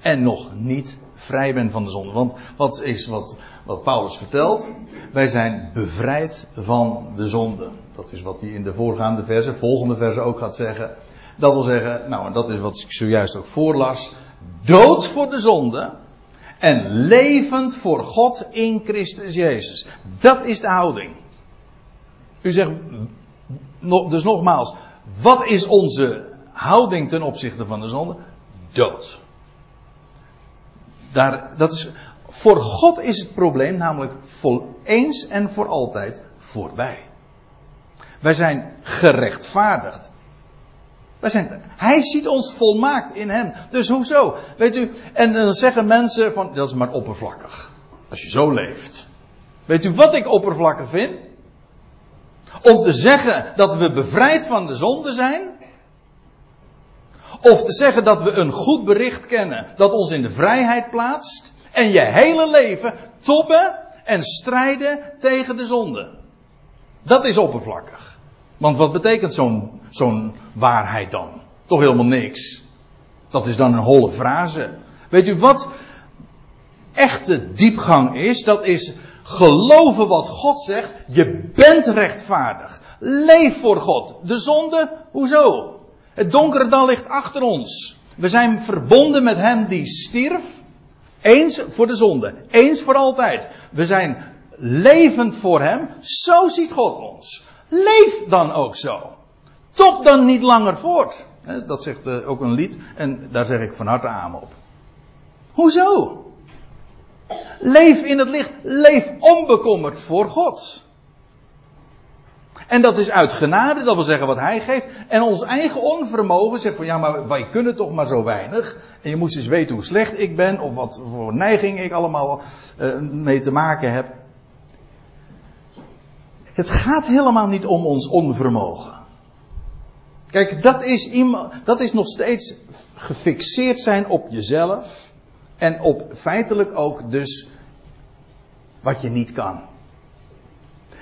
En nog niet vrij bent van de zonde. Want wat is wat, wat Paulus vertelt? Wij zijn bevrijd van de zonde. Dat is wat hij in de voorgaande versen, volgende versen ook gaat zeggen. Dat wil zeggen, nou en dat is wat ik zojuist ook voorlas. Dood voor de zonde en levend voor God in Christus Jezus. Dat is de houding. U zegt, dus nogmaals, wat is onze houding ten opzichte van de zonde? Dood. Daar, dat is, voor God is het probleem namelijk vol, eens en voor altijd voorbij. Wij zijn gerechtvaardigd. Hij ziet ons volmaakt in hem. Dus hoezo? Weet u, en dan zeggen mensen van, dat is maar oppervlakkig. Als je zo leeft. Weet u wat ik oppervlakkig vind? Om te zeggen dat we bevrijd van de zonde zijn. Of te zeggen dat we een goed bericht kennen dat ons in de vrijheid plaatst. En je hele leven toppen en strijden tegen de zonde. Dat is oppervlakkig. Want wat betekent zo'n waarheid dan? Toch helemaal niks. Dat is dan een holle frase. Weet u wat echte diepgang is? Dat is geloven wat God zegt. Je bent rechtvaardig. Leef voor God. De zonde, hoezo? Het donkere dal ligt achter ons. We zijn verbonden met Hem die stierf. Eens voor de zonde. Eens voor altijd. We zijn levend voor Hem. Zo ziet God ons. Leef dan ook zo. Top dan niet langer voort. Dat zegt eh, ook een lied. En daar zeg ik van harte aan op. Hoezo? Leef in het licht. Leef onbekommerd voor God. En dat is uit genade, dat wil zeggen wat hij geeft. En ons eigen onvermogen zegt van ja, maar wij kunnen toch maar zo weinig. En je moest eens weten hoe slecht ik ben, of wat voor neiging ik allemaal uh, mee te maken heb. Het gaat helemaal niet om ons onvermogen. Kijk, dat is, dat is nog steeds gefixeerd zijn op jezelf. En op feitelijk ook dus wat je niet kan.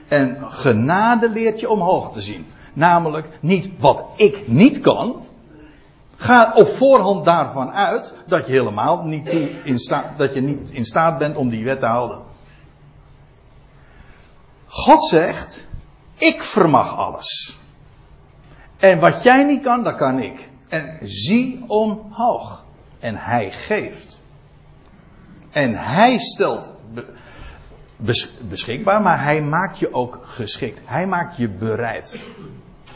En genade leert je omhoog te zien. Namelijk niet wat ik niet kan. Ga op voorhand daarvan uit dat je helemaal niet, in staat, dat je niet in staat bent om die wet te houden. God zegt, ik vermag alles. En wat jij niet kan, dat kan ik. En zie omhoog. En hij geeft. En hij stelt beschikbaar, maar hij maakt je ook geschikt. Hij maakt je bereid.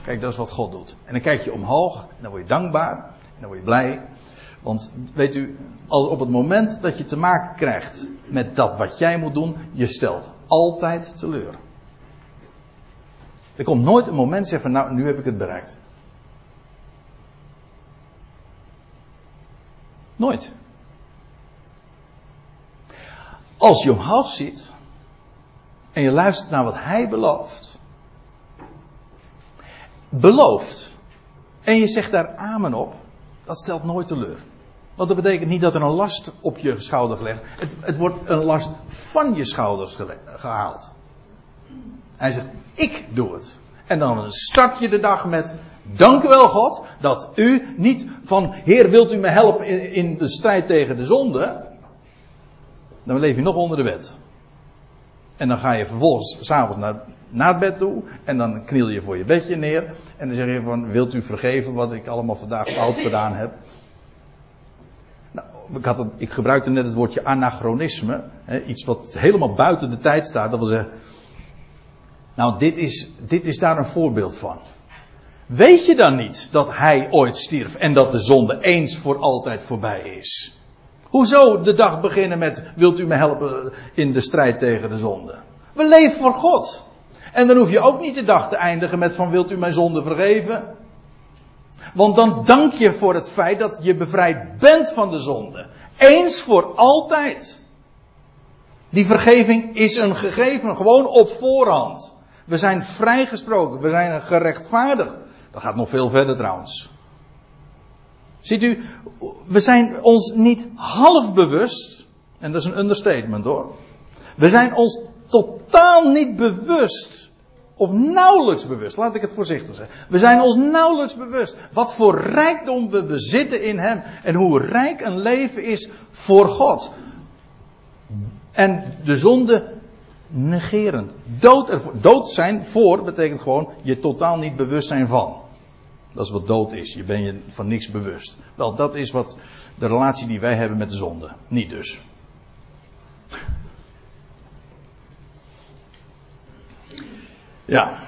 Kijk, dat is wat God doet. En dan kijk je omhoog, en dan word je dankbaar, en dan word je blij. Want weet u, als op het moment dat je te maken krijgt met dat wat jij moet doen, je stelt altijd teleur. Er komt nooit een moment zeggen van nou, nu heb ik het bereikt. Nooit. Als je omhoog ziet en je luistert naar wat hij belooft. Belooft. En je zegt daar amen op. Dat stelt nooit teleur. Want dat betekent niet dat er een last op je schouder gelegd. Het, het wordt een last van je schouders gehaald. Hij zegt, ik doe het. En dan start je de dag met, dank u wel God, dat u niet van, Heer wilt u me helpen in, de strijd tegen de zonde. Dan leef je nog onder de wet. En dan ga je vervolgens s'avonds naar, naar het bed toe. En dan kniel je voor je bedje neer. En dan zeg je van, wilt u vergeven wat ik allemaal vandaag fout gedaan heb? Nou, ik, had gebruikte net het woordje anachronisme. Hè, iets wat helemaal buiten de tijd staat. Dat wil zeggen, nou, dit is, dit is daar een voorbeeld van. Weet je dan niet dat hij ooit stierf en dat de zonde eens voor altijd voorbij is? Hoezo de dag beginnen met, wilt u me helpen in de strijd tegen de zonde? We leven voor God. En dan hoef je ook niet de dag te eindigen met van, wilt u mijn zonde vergeven? Want dan dank je voor het feit dat je bevrijd bent van de zonde. Eens voor altijd. Die vergeving is een gegeven, gewoon op voorhand. We zijn vrijgesproken, we zijn gerechtvaardigd. Dat gaat nog veel verder trouwens. Ziet u, we zijn ons niet half bewust, en dat is een understatement hoor. We zijn ons totaal niet bewust, of nauwelijks bewust, laat ik het voorzichtig zeggen. We zijn ons nauwelijks bewust wat voor rijkdom we bezitten in Hem en hoe rijk een leven is voor God. En de zonde negeren. Dood, ervoor, dood zijn voor betekent gewoon je totaal niet bewust zijn van. Dat is wat dood is. Je bent je van niks bewust. Wel, dat is wat de relatie die wij hebben met de zonde. Niet dus. Ja.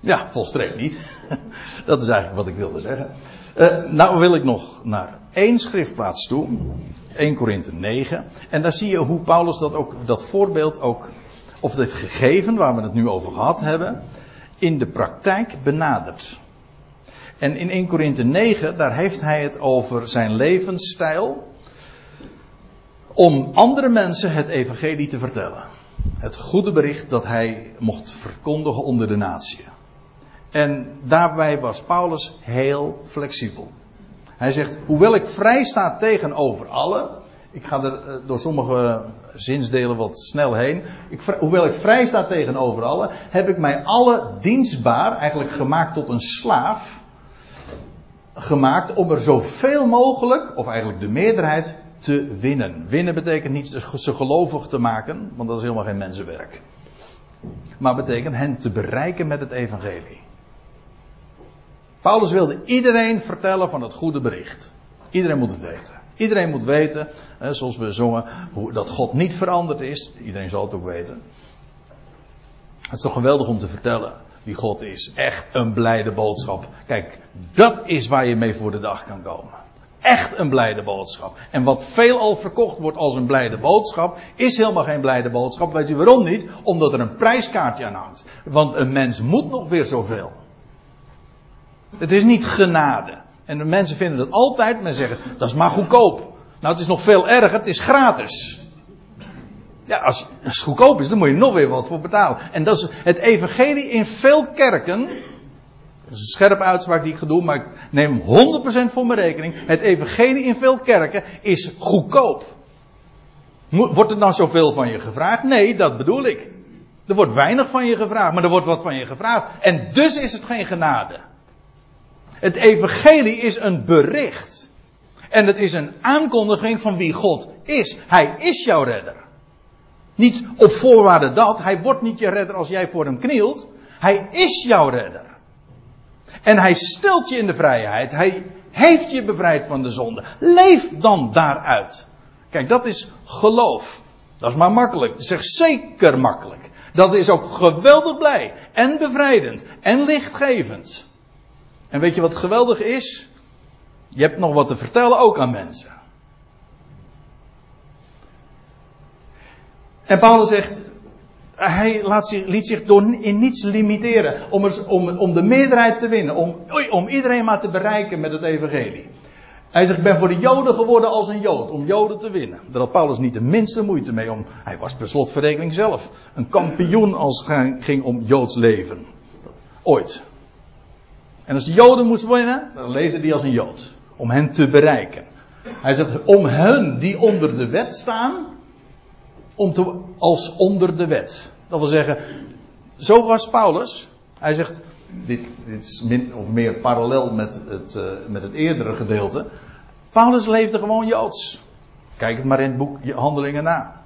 Ja, volstrekt niet. Dat is eigenlijk wat ik wilde zeggen. Uh, nou wil ik nog naar één schriftplaats toe. 1 Korinthe 9. En daar zie je hoe Paulus dat ook, dat voorbeeld ook, of dit gegeven waar we het nu over gehad hebben, in de praktijk benadert. En in 1 Korinthe 9, daar heeft hij het over zijn levensstijl. Om andere mensen het evangelie te vertellen. Het goede bericht dat hij mocht verkondigen onder de natie. En daarbij was Paulus heel flexibel. Hij zegt, hoewel ik vrij sta tegenover allen. Ik ga er eh, door sommige zinsdelen wat snel heen. Ik, hoewel ik vrij sta tegenover allen, heb ik mij alle dienstbaar, eigenlijk gemaakt tot een slaaf gemaakt om er zoveel mogelijk, of eigenlijk de meerderheid, te winnen. Winnen betekent niet ze gelovig te maken, want dat is helemaal geen mensenwerk. Maar betekent hen te bereiken met het evangelie. Paulus wilde iedereen vertellen van het goede bericht. Iedereen moet het weten. Iedereen moet weten, zoals we zongen, dat God niet veranderd is. Iedereen zal het ook weten. Het is toch geweldig om te vertellen wie God is. Echt een blijde boodschap. Kijk, dat is waar je mee voor de dag kan komen. echt een blijde boodschap. En wat veelal verkocht wordt als een blijde boodschap, is helemaal geen blijde boodschap. Weet u waarom niet? Omdat er een prijskaartje aan hangt. Want een mens moet nog weer zoveel. Het is niet genade. En de mensen vinden dat altijd, men zeggen, dat is maar goedkoop. Nou, het is nog veel erger, het is gratis. Ja, als, het goedkoop is, dan moet je nog weer wat voor betalen. En dat is het evangelie in veel kerken. Dat is een scherpe uitspraak die ik ga doen, maar ik neem 100% voor mijn rekening. Het evangelie in veel kerken is goedkoop. Wordt er dan zoveel van je gevraagd? Nee, dat bedoel ik. Er wordt weinig van je gevraagd, maar er wordt wat van je gevraagd. En dus is het geen genade. Het evangelie is een bericht. En het is een aankondiging van wie God is. Hij is jouw redder. Niet op voorwaarde dat. Hij wordt niet je redder als jij voor hem knielt. Hij is jouw redder. En hij stelt je in de vrijheid. Hij heeft je bevrijd van de zonde. Leef dan daaruit. Kijk, dat is geloof. Dat is maar makkelijk. Zeg zeker makkelijk. Dat is ook geweldig blij. En bevrijdend. En lichtgevend. En weet je wat geweldig is? Je hebt nog wat te vertellen ook aan mensen. En Paulus zegt, hij laat zich, liet zich in niets limiteren om, om, om de meerderheid te winnen, om, om iedereen maar te bereiken met het evangelie. Hij zegt, ik ben voor de Joden geworden als een Jood, om Joden te winnen. Daar had Paulus niet de minste moeite mee om. Hij was per slotverrekening zelf een kampioen als het ging om Joods leven. Ooit. En als de Joden moest winnen, dan leefde hij als een Jood. Om hen te bereiken. Hij zegt, om hen die onder de wet staan, om te, als onder de wet. Dat wil zeggen, zo was Paulus. Hij zegt, dit, dit is min of meer parallel met het, uh, met het eerdere gedeelte. Paulus leefde gewoon Joods. Kijk het maar in het boek Handelingen na.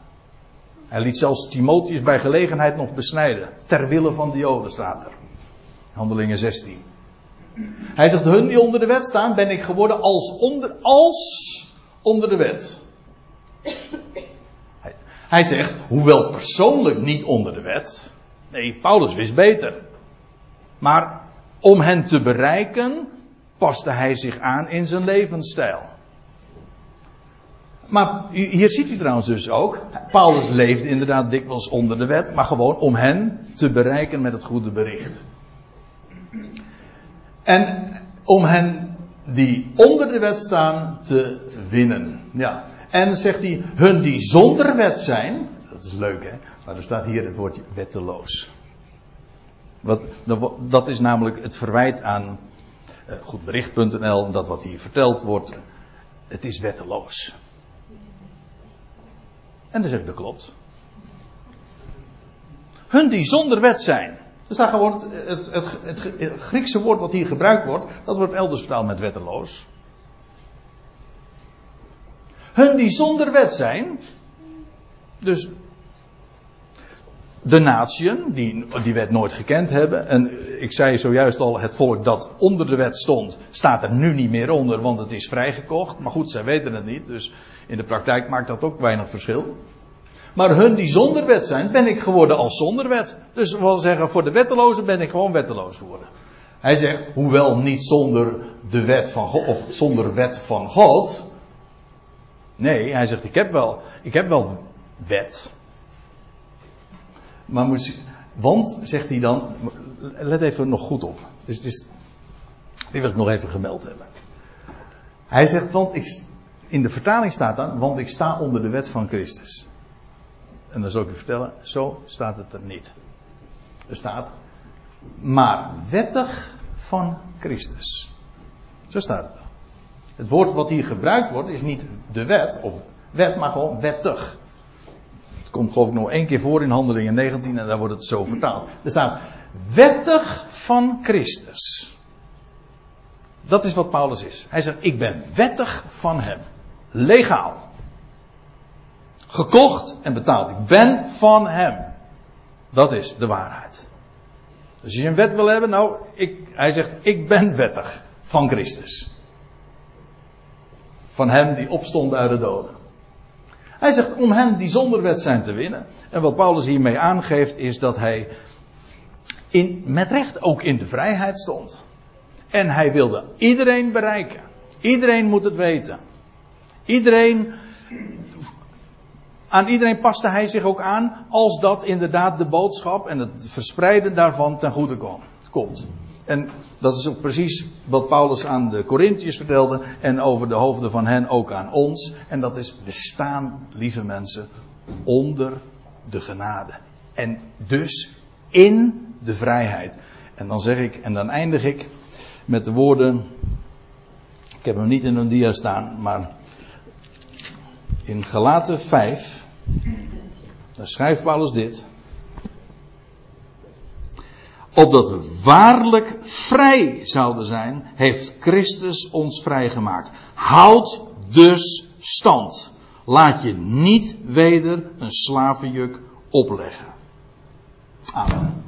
Hij liet zelfs Timotheus bij gelegenheid nog besnijden. Ter wille van de Joden staat er. Handelingen 16. Hij zegt, hun die onder de wet staan, ben ik geworden als onder, als onder de wet. Hij, hij zegt, hoewel persoonlijk niet onder de wet. Nee, Paulus wist beter. Maar om hen te bereiken, paste hij zich aan in zijn levensstijl. Maar hier ziet u trouwens dus ook, Paulus leefde inderdaad dikwijls onder de wet, maar gewoon om hen te bereiken met het goede bericht. En om hen die onder de wet staan te winnen. Ja. En zegt hij, hun die zonder wet zijn, dat is leuk hè, maar er staat hier het woordje wetteloos. Wat, dat is namelijk het verwijt aan uh, goedbericht.nl, dat wat hier verteld wordt, het is wetteloos. En dan zeg ik, dat klopt. Hun die zonder wet zijn. Er staat gewoon het, het, het, het, Griekse woord wat hier gebruikt wordt, dat wordt elders vertaald met wetteloos. Hun die zonder wet zijn, dus de natieën, die die wet nooit gekend hebben. En ik zei zojuist al, het volk dat onder de wet stond, staat er nu niet meer onder, want het is vrijgekocht. Maar goed, zij weten het niet, dus in de praktijk maakt dat ook weinig verschil. Maar hun die zonder wet zijn, ben ik geworden als zonder wet. Dus we wil zeggen, voor de wettelozen ben ik gewoon wetteloos geworden. Hij zegt, hoewel niet zonder de wet van God, of zonder wet van God. Nee, hij zegt, ik heb wel, ik heb wel wet. Maar moet, want, zegt hij dan, let even nog goed op. Dus is, die wil ik nog even gemeld hebben. Hij zegt, want ik, in de vertaling staat dan, want ik sta onder de wet van Christus. En dan zal ik u vertellen, zo staat het er niet. Er staat, maar wettig van Christus. Zo staat het er. Het woord wat hier gebruikt wordt is niet de wet, of wet, maar gewoon wettig. Het komt geloof ik nog één keer voor in Handelingen 19 en daar wordt het zo vertaald. Er staat, wettig van Christus. Dat is wat Paulus is. Hij zegt, ik ben wettig van hem. Legaal gekocht en betaald. Ik ben van hem. Dat is de waarheid. Dus als je een wet wil hebben, nou, ik, hij zegt, ik ben wettig van Christus. Van hem die opstond uit de doden. Hij zegt om hen die zonder wet zijn te winnen. En wat Paulus hiermee aangeeft is dat hij in, met recht ook in de vrijheid stond. En hij wilde iedereen bereiken. Iedereen moet het weten. Iedereen, aan iedereen paste hij zich ook aan als dat inderdaad de boodschap en het verspreiden daarvan ten goede komt. En dat is ook precies wat Paulus aan de Corinthiërs vertelde en over de hoofden van hen ook aan ons. En dat is, we staan, lieve mensen, onder de genade. En dus in de vrijheid. En dan zeg ik, en dan eindig ik met de woorden. Ik heb hem niet in een dia staan, maar in Galaten 5. Daar schrijft Paulus dit. Opdat we waarlijk vrij zouden zijn, heeft Christus ons vrijgemaakt. Houd dus stand. Laat je niet weder een slavenjuk opleggen. Amen.